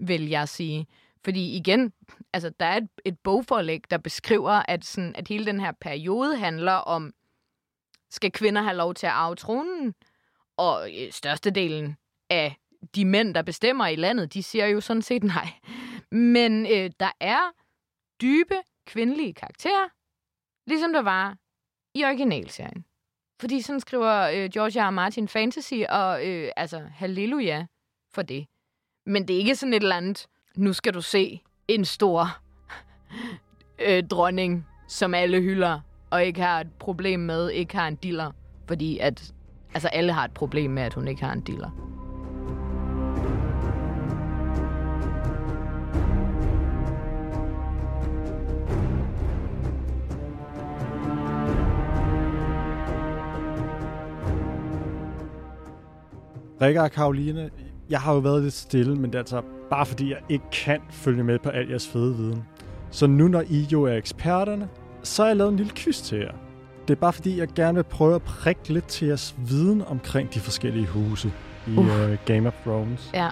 vil jeg sige. Fordi igen, altså, der er et, et bogforlæg, der beskriver, at, sådan, at hele den her periode handler om, skal kvinder have lov til at arve tronen? Og øh, størstedelen af de mænd, der bestemmer i landet, de siger jo sådan set nej. Men øh, der er dybe kvindelige karakterer, ligesom der var i originalserien. Fordi sådan skriver øh, George R. R. Martin fantasy, og øh, altså halleluja for det. Men det er ikke sådan et eller andet, nu skal du se en stor øh, dronning, som alle hylder, og ikke har et problem med, ikke har en diller. Fordi at, altså alle har et problem med, at hun ikke har en dealer. Rikke og Karoline, jeg har jo været lidt stille, men det er altså bare fordi, jeg ikke kan følge med på al jeres fede viden. Så nu når I jo er eksperterne, så har jeg lavet en lille quiz til jer. Det er bare fordi, jeg gerne vil prøve at prikke lidt til jeres viden omkring de forskellige huse i Uh. uh, Game of Thrones. Ja.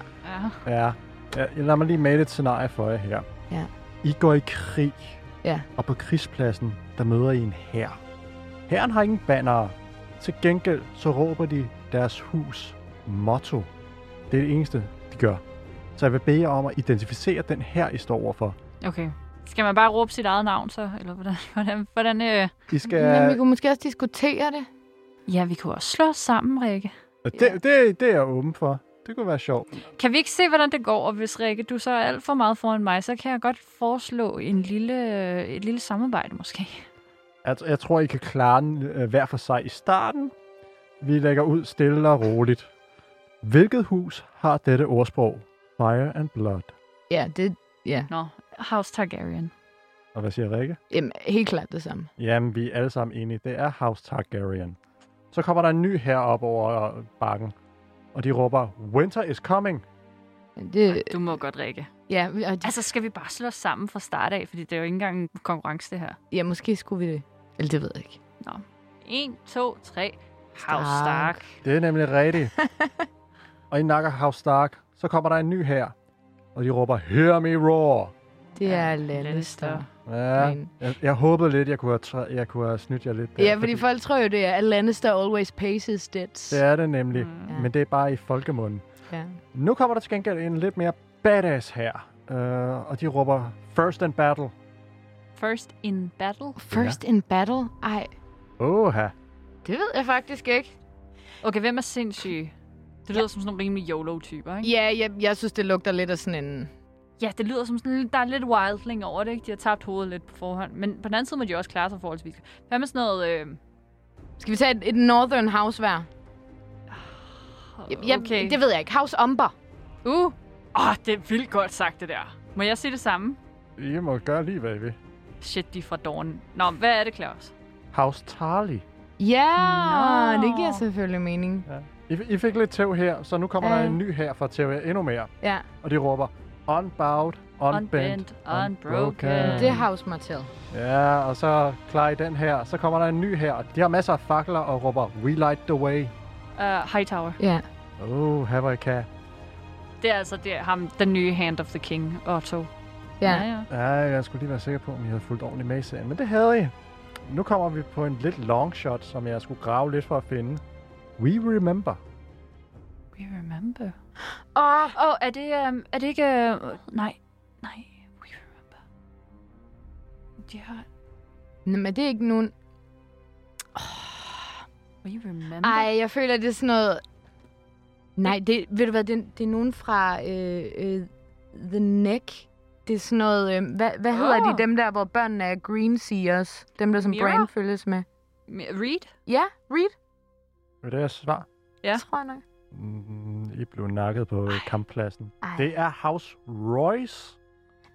Ja. Ja, ja lad mig lige male et scenarie for jer her. Ja. I går i krig, Ja. og på krigspladsen, der møder I en hær. Hæren har ingen bannere. Til gengæld så råber de deres hus motto. Det er det eneste, de gør. Så jeg vil bede jer om at identificere den her, I står overfor. Okay. Skal man bare råbe sit eget navn så? Eller hvordan? hvordan, hvordan øh... I skal... Men vi kunne måske også diskutere det. Ja, vi kunne også slå os sammen, Rikke. Og Det, det, det er jeg åben for. Det kunne være sjovt. Kan vi ikke se, hvordan det går? Og hvis Rikke, du så er alt for meget foran mig, så kan jeg godt foreslå en lille, et lille samarbejde måske. Altså, jeg tror, I kan klare den øh, hver for sig i starten. Vi lægger ud stille og roligt. Hvilket hus har dette ordsprog? Fire and blood. Ja, det... Ja. Nå, House Targaryen. Og hvad siger Rikke? Jamen, helt klart det samme. Jamen, vi er alle sammen enige. Det er House Targaryen. Så kommer der en ny her op over bakken, og de råber, Winter is coming. Det, Du må godt, Rikke. ja, og de, Altså, skal vi bare slå os sammen fra start af? Fordi det er jo ikke engang en konkurrence, det her. ja, måske skulle vi det. Eller det ved jeg ikke. 1, 2, 3. House Stark. Stark. Det er nemlig rigtigt. og i nakker House Stark, så kommer der en ny her, og de råber, Hear me roar. Det Ja, er Lannister. Ja, Men- jeg, jeg håbede lidt, jeg kunne have, træ- jeg kunne have snydt jer lidt. Der, Ja, fordi folk tror jo, det er, at Lannister always pays his debts. Det er det nemlig, Mm. men det er bare i folkemunden. Ja. Nu kommer der til gengæld en lidt mere badass her, øh, og de råber, First in battle. First in battle. First in battle? Ej, Åha. det ved jeg faktisk ikke. Okay, hvem er sindssyg? Det lyder som sådan nogle rimelig YOLO-typer, ikke? Ja, jeg, jeg synes, det lugter lidt af sådan en... Ja, det lyder som sådan, der er lidt wildling over det, ikke? De har tabt hovedet lidt på forhånd. Men på den anden side må de også klare sig forholdsvis. Hvad med sådan noget... Øh... Skal vi tage et, et Northern House hver? Jeg, jeg, Okay. Det ved jeg ikke. House Umber. Uh! Åh, oh, det er vildt godt sagt, det der. Må jeg sige det samme? I må gøre lige, hvad I vil. Shit, de er fra Dawn. Nå, hvad er det, Claus? House Tarly. Ja, Nå. det giver selvfølgelig mening. Ja. I, I fik lidt tæv her, så nu kommer Ja. der en ny her for at tæve jer endnu mere. Ja, Og de råber, Unbowed, Unbent, Unbent, Unbroken. det er House Martell. Ja, og så klar i den her. Så kommer der en ny her. De har masser af fakler og råber, We light the way. Uh, Hightower. Ja. Oh, her hvor I kan. Det er altså det er ham, den nye Hand of the King, Otto. Ja. ja. Ja, jeg skulle lige være sikker på, om I havde fulgt ordentligt med i serien. Men det havde I. Nu kommer vi på en lidt long shot, som jeg skulle grave lidt for at finde. We remember. We remember. Åh, Åh, oh, er det, um, er det ikke... Uh, nej, nej, we remember. De har... Nej, men det er ikke nogen... We remember? Ej, jeg føler, det er sådan noget... Nej, det, ved du hvad, det, det er nogen fra øh, øh, The Neck. Det er sådan noget... Øh, hvad, hvad hedder Åh. de, dem der, hvor børnene er green seers? Dem der, som Mirror? Bran følges med. Reed? Ja, Reed, Vil det er svar? Ja. tror jeg nok. Mm, I blev nakket på kamppladsen. Ej. Det er House Royce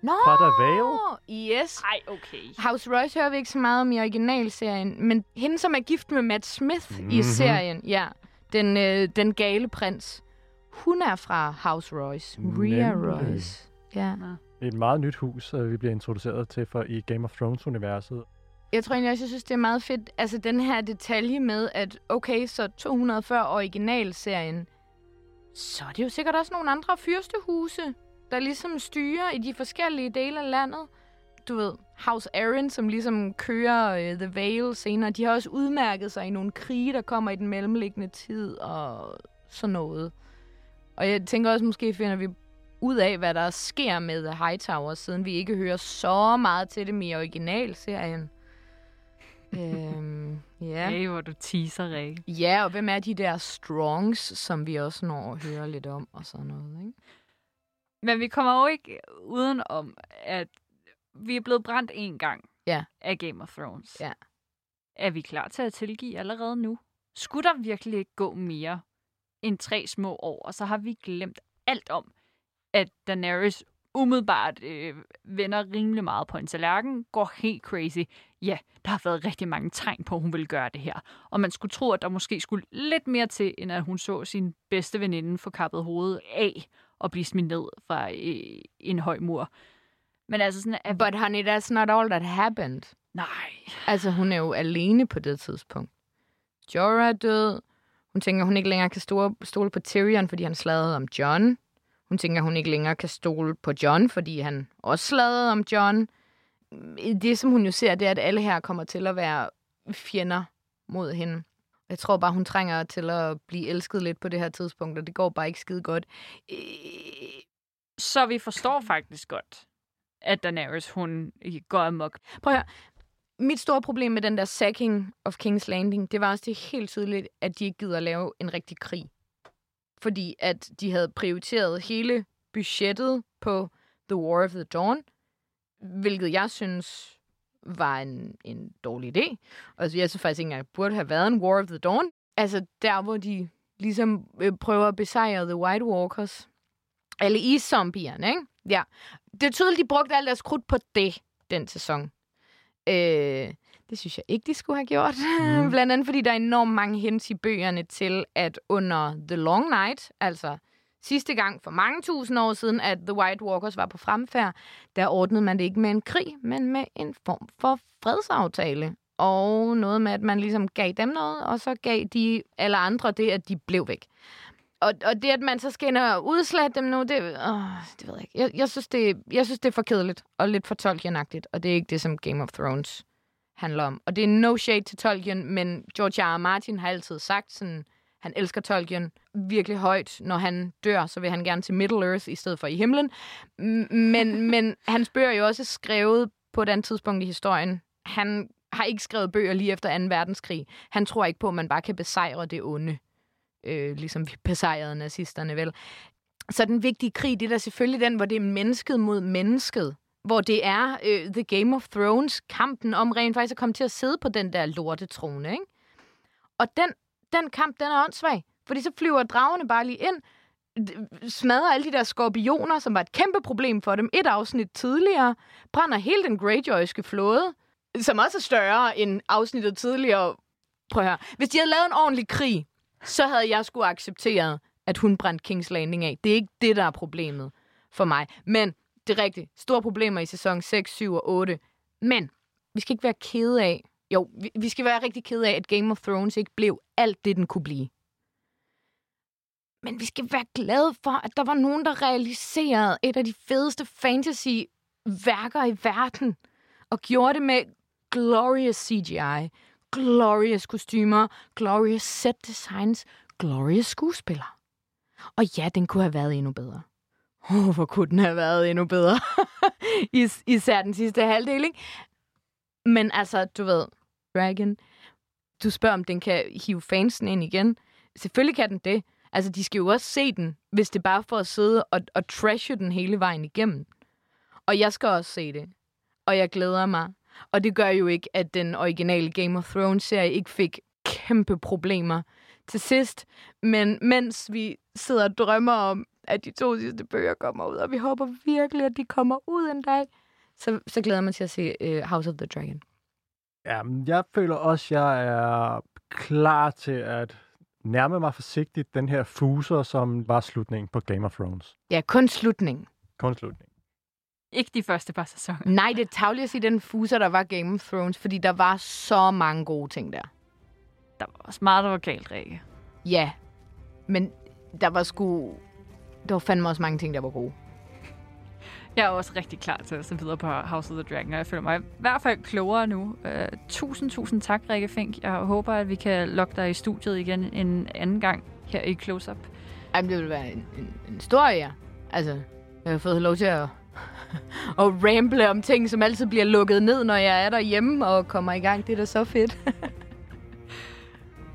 Nå! fra The Vale. Yes. Ej, okay. House Royce hører vi ikke så meget om i originalserien, men hende, som er gift med Matt Smith mm-hmm. i Mhm. serien, ja, den, øh, den gale prins, hun er fra House Royce. Rhea Nemlig. Royce. Ja. Det et meget nyt hus, øh, vi bliver introduceret til for i Game of Thrones-universet. Jeg tror egentlig også, jeg synes, det er meget fedt, altså den her detalje med, at okay, så 240 originalserien, så er det jo sikkert også nogle andre fyrstehuse, der ligesom styrer i de forskellige dele af landet. Du ved, House Aaron, som ligesom kører uh, The Vale senere, de har også udmærket sig i nogle krige, der kommer i den mellemliggende tid og sådan noget. Og jeg tænker også, måske finder vi ud af, hvad der sker med The Hightower, siden vi ikke hører så meget til det i originalserien øhm, ja. Hey, hvor du teaser, Rikke. Ja, og hvem er de der strongs, som vi også når at høre lidt om og sådan noget, ikke? Men vi kommer jo ikke uden om, at vi er blevet brændt en gang Ja. af Game of Thrones. Ja. Er vi klar til at tilgive allerede nu? Skulle der virkelig ikke gå mere end tre små år, og så har vi glemt alt om, at Daenerys umiddelbart øh, vender rimelig meget på en tallerken, går helt crazy. Ja, der har været rigtig mange tegn på, at hun vil gøre det her. Og man skulle tro, at der måske skulle lidt mere til, end at hun så sin bedste veninde få kappet hovedet af og blive smidt ned fra øh, en høj mur. Men altså sådan, at... But honey, that's not all that happened. Nej. Altså, hun er jo alene på det tidspunkt. Jorah er død. Hun tænker, hun ikke længere kan stole, stole på Tyrion, fordi han sladrede om John. Hun tænker, hun ikke længere kan stole på John, fordi han også sladrede om John. Det, som hun jo ser, det er, at alle her kommer til at være fjender mod hende. Jeg tror bare, hun trænger til at blive elsket lidt på det her tidspunkt, og det går bare ikke skide godt. Øh, Så vi forstår faktisk godt, at Daenerys, hun går amok. Prøv at høre. Mit store problem med den der sacking of King's Landing, det var også det helt tydeligt, at de ikke gider at lave en rigtig krig. Fordi at de havde prioriteret hele budgettet på The War of the Dawn, hvilket jeg synes var en, en dårlig idé. Og jeg synes faktisk ikke engang, burde have været en War of the Dawn. Altså der, hvor de ligesom øh, prøver at besejre The White Walkers. Eller i zombierne, ikke? Ja. Det er tydeligt, de brugte alt deres krudt på det. den sæson. Øh, det synes jeg ikke, de skulle have gjort. Mm. Blandt andet, fordi der er enormt mange hints i bøgerne til, at under The Long Night, altså sidste gang for mange tusind år siden, at The White Walkers var på fremfærd, der ordnede man det ikke med en krig, men med en form for fredsaftale. Og noget med, at man ligesom gav dem noget, og så gav de alle andre det, at de blev væk. Og, og det, at man så skal ind og udslette dem nu, det, åh, det ved jeg ikke. Jeg, jeg, synes, det, jeg synes, det er for kedeligt og lidt for Tolkien-agtigt, og det er ikke det, som Game of Thrones handler om. Og det er no shade til Tolkien, men George R. R. Martin har altid sagt sådan, han elsker Tolkien virkelig højt. Når han dør, så vil han gerne til Middle Earth i stedet for i himlen. Men, men hans bøger er jo også skrevet på et andet tidspunkt i historien. Han har ikke skrevet bøger lige efter 2. verdenskrig. Han tror ikke på, at man bare kan besejre det onde. Øh, ligesom vi besejrede nazisterne, vel? Så den vigtige krig, det er da selvfølgelig den, hvor det er mennesket mod mennesket. Hvor det er øh, The Game of Thrones, kampen om rent faktisk at komme til at sidde på den der lortetrone, ikke? Og den, den kamp, den er åndssvag. Fordi så flyver dragerne bare lige ind, smadrer alle de der skorpioner, som var et kæmpe problem for dem et afsnit tidligere, brænder hele den Greyjoyske flåde, som også er større end afsnittet tidligere. Prøv at høre. Hvis de havde lavet en ordentlig krig, så havde jeg skulle accepteret, at hun brændte King's Landing af. Det er ikke det, der er problemet for mig. Men det er rigtigt. Store problemer i sæson 6, 7 og 8. Men vi skal ikke være kede af, jo, vi, vi skal være rigtig kede af, at Game of Thrones ikke blev alt det, den kunne blive. Men vi skal være glade for, at der var nogen, der realiserede et af de fedeste fantasy-værker i verden. Og gjorde det med glorious CGI, glorious kostymer, glorious set designs, glorious skuespillere. Og ja, den kunne have været endnu bedre. Åh, oh, hvor kunne den have været endnu bedre. Is- især den sidste halvdel, ikke? Men altså, du ved, Dragon, du spørger, om den kan hive fansen ind igen. Selvfølgelig kan den det. Altså, de skal jo også se den, hvis det er bare for at sidde og, og trashe den hele vejen igennem. Og jeg skal også se det. Og jeg glæder mig. Og det gør jo ikke, at den originale Game of Thrones-serie ikke fik kæmpe problemer til sidst. Men mens vi sidder og drømmer om, at de to sidste bøger kommer ud, og vi håber virkelig, at de kommer ud en dag, så, så glæder mig til at se uh, House of the Dragon. Ja, men jeg føler også, at jeg er klar til at nærme mig forsigtigt den her fuser, som var slutningen på Game of Thrones. Ja, kun slutningen. Kun slutningen. Ikke de første par sæsoner. Nej, det er tavligt at sige den fuser, der var Game of Thrones, fordi der var så mange gode ting der. Der var også meget, der var galt, Rikke. Ja, men der var sgu... Der var fandme også mange ting, der var gode. Jeg er også rigtig klar til at se videre på House of the Dragon, og jeg føler mig i hvert fald klogere nu. Uh, tusind, tusind tak, Rikke Fink. Jeg håber, at vi kan lokke dig i studiet igen en anden gang her i Close Up. Jamen, det ville være en, en, en stor ære. Altså, jeg har fået lov til at, at ramble om ting, som altid bliver lukket ned, når jeg er derhjemme og kommer i gang. Det er da så fedt.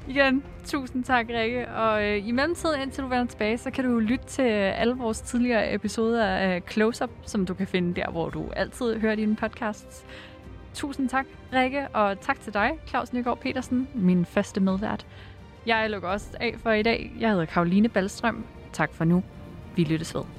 Igen, tusind tak, Rikke. Og øh, i mellemtiden, indtil du vender tilbage, så kan du lytte til øh, alle vores tidligere episoder af øh, Close Up, som du kan finde der, hvor du altid hører dine podcasts. Tusind tak, Rikke, og tak til dig, Claus Nygaard Petersen, min faste medvært. Jeg lukker også af for i dag. Jeg hedder Karoline Ballstrøm. Tak for nu. Vi lyttes ved.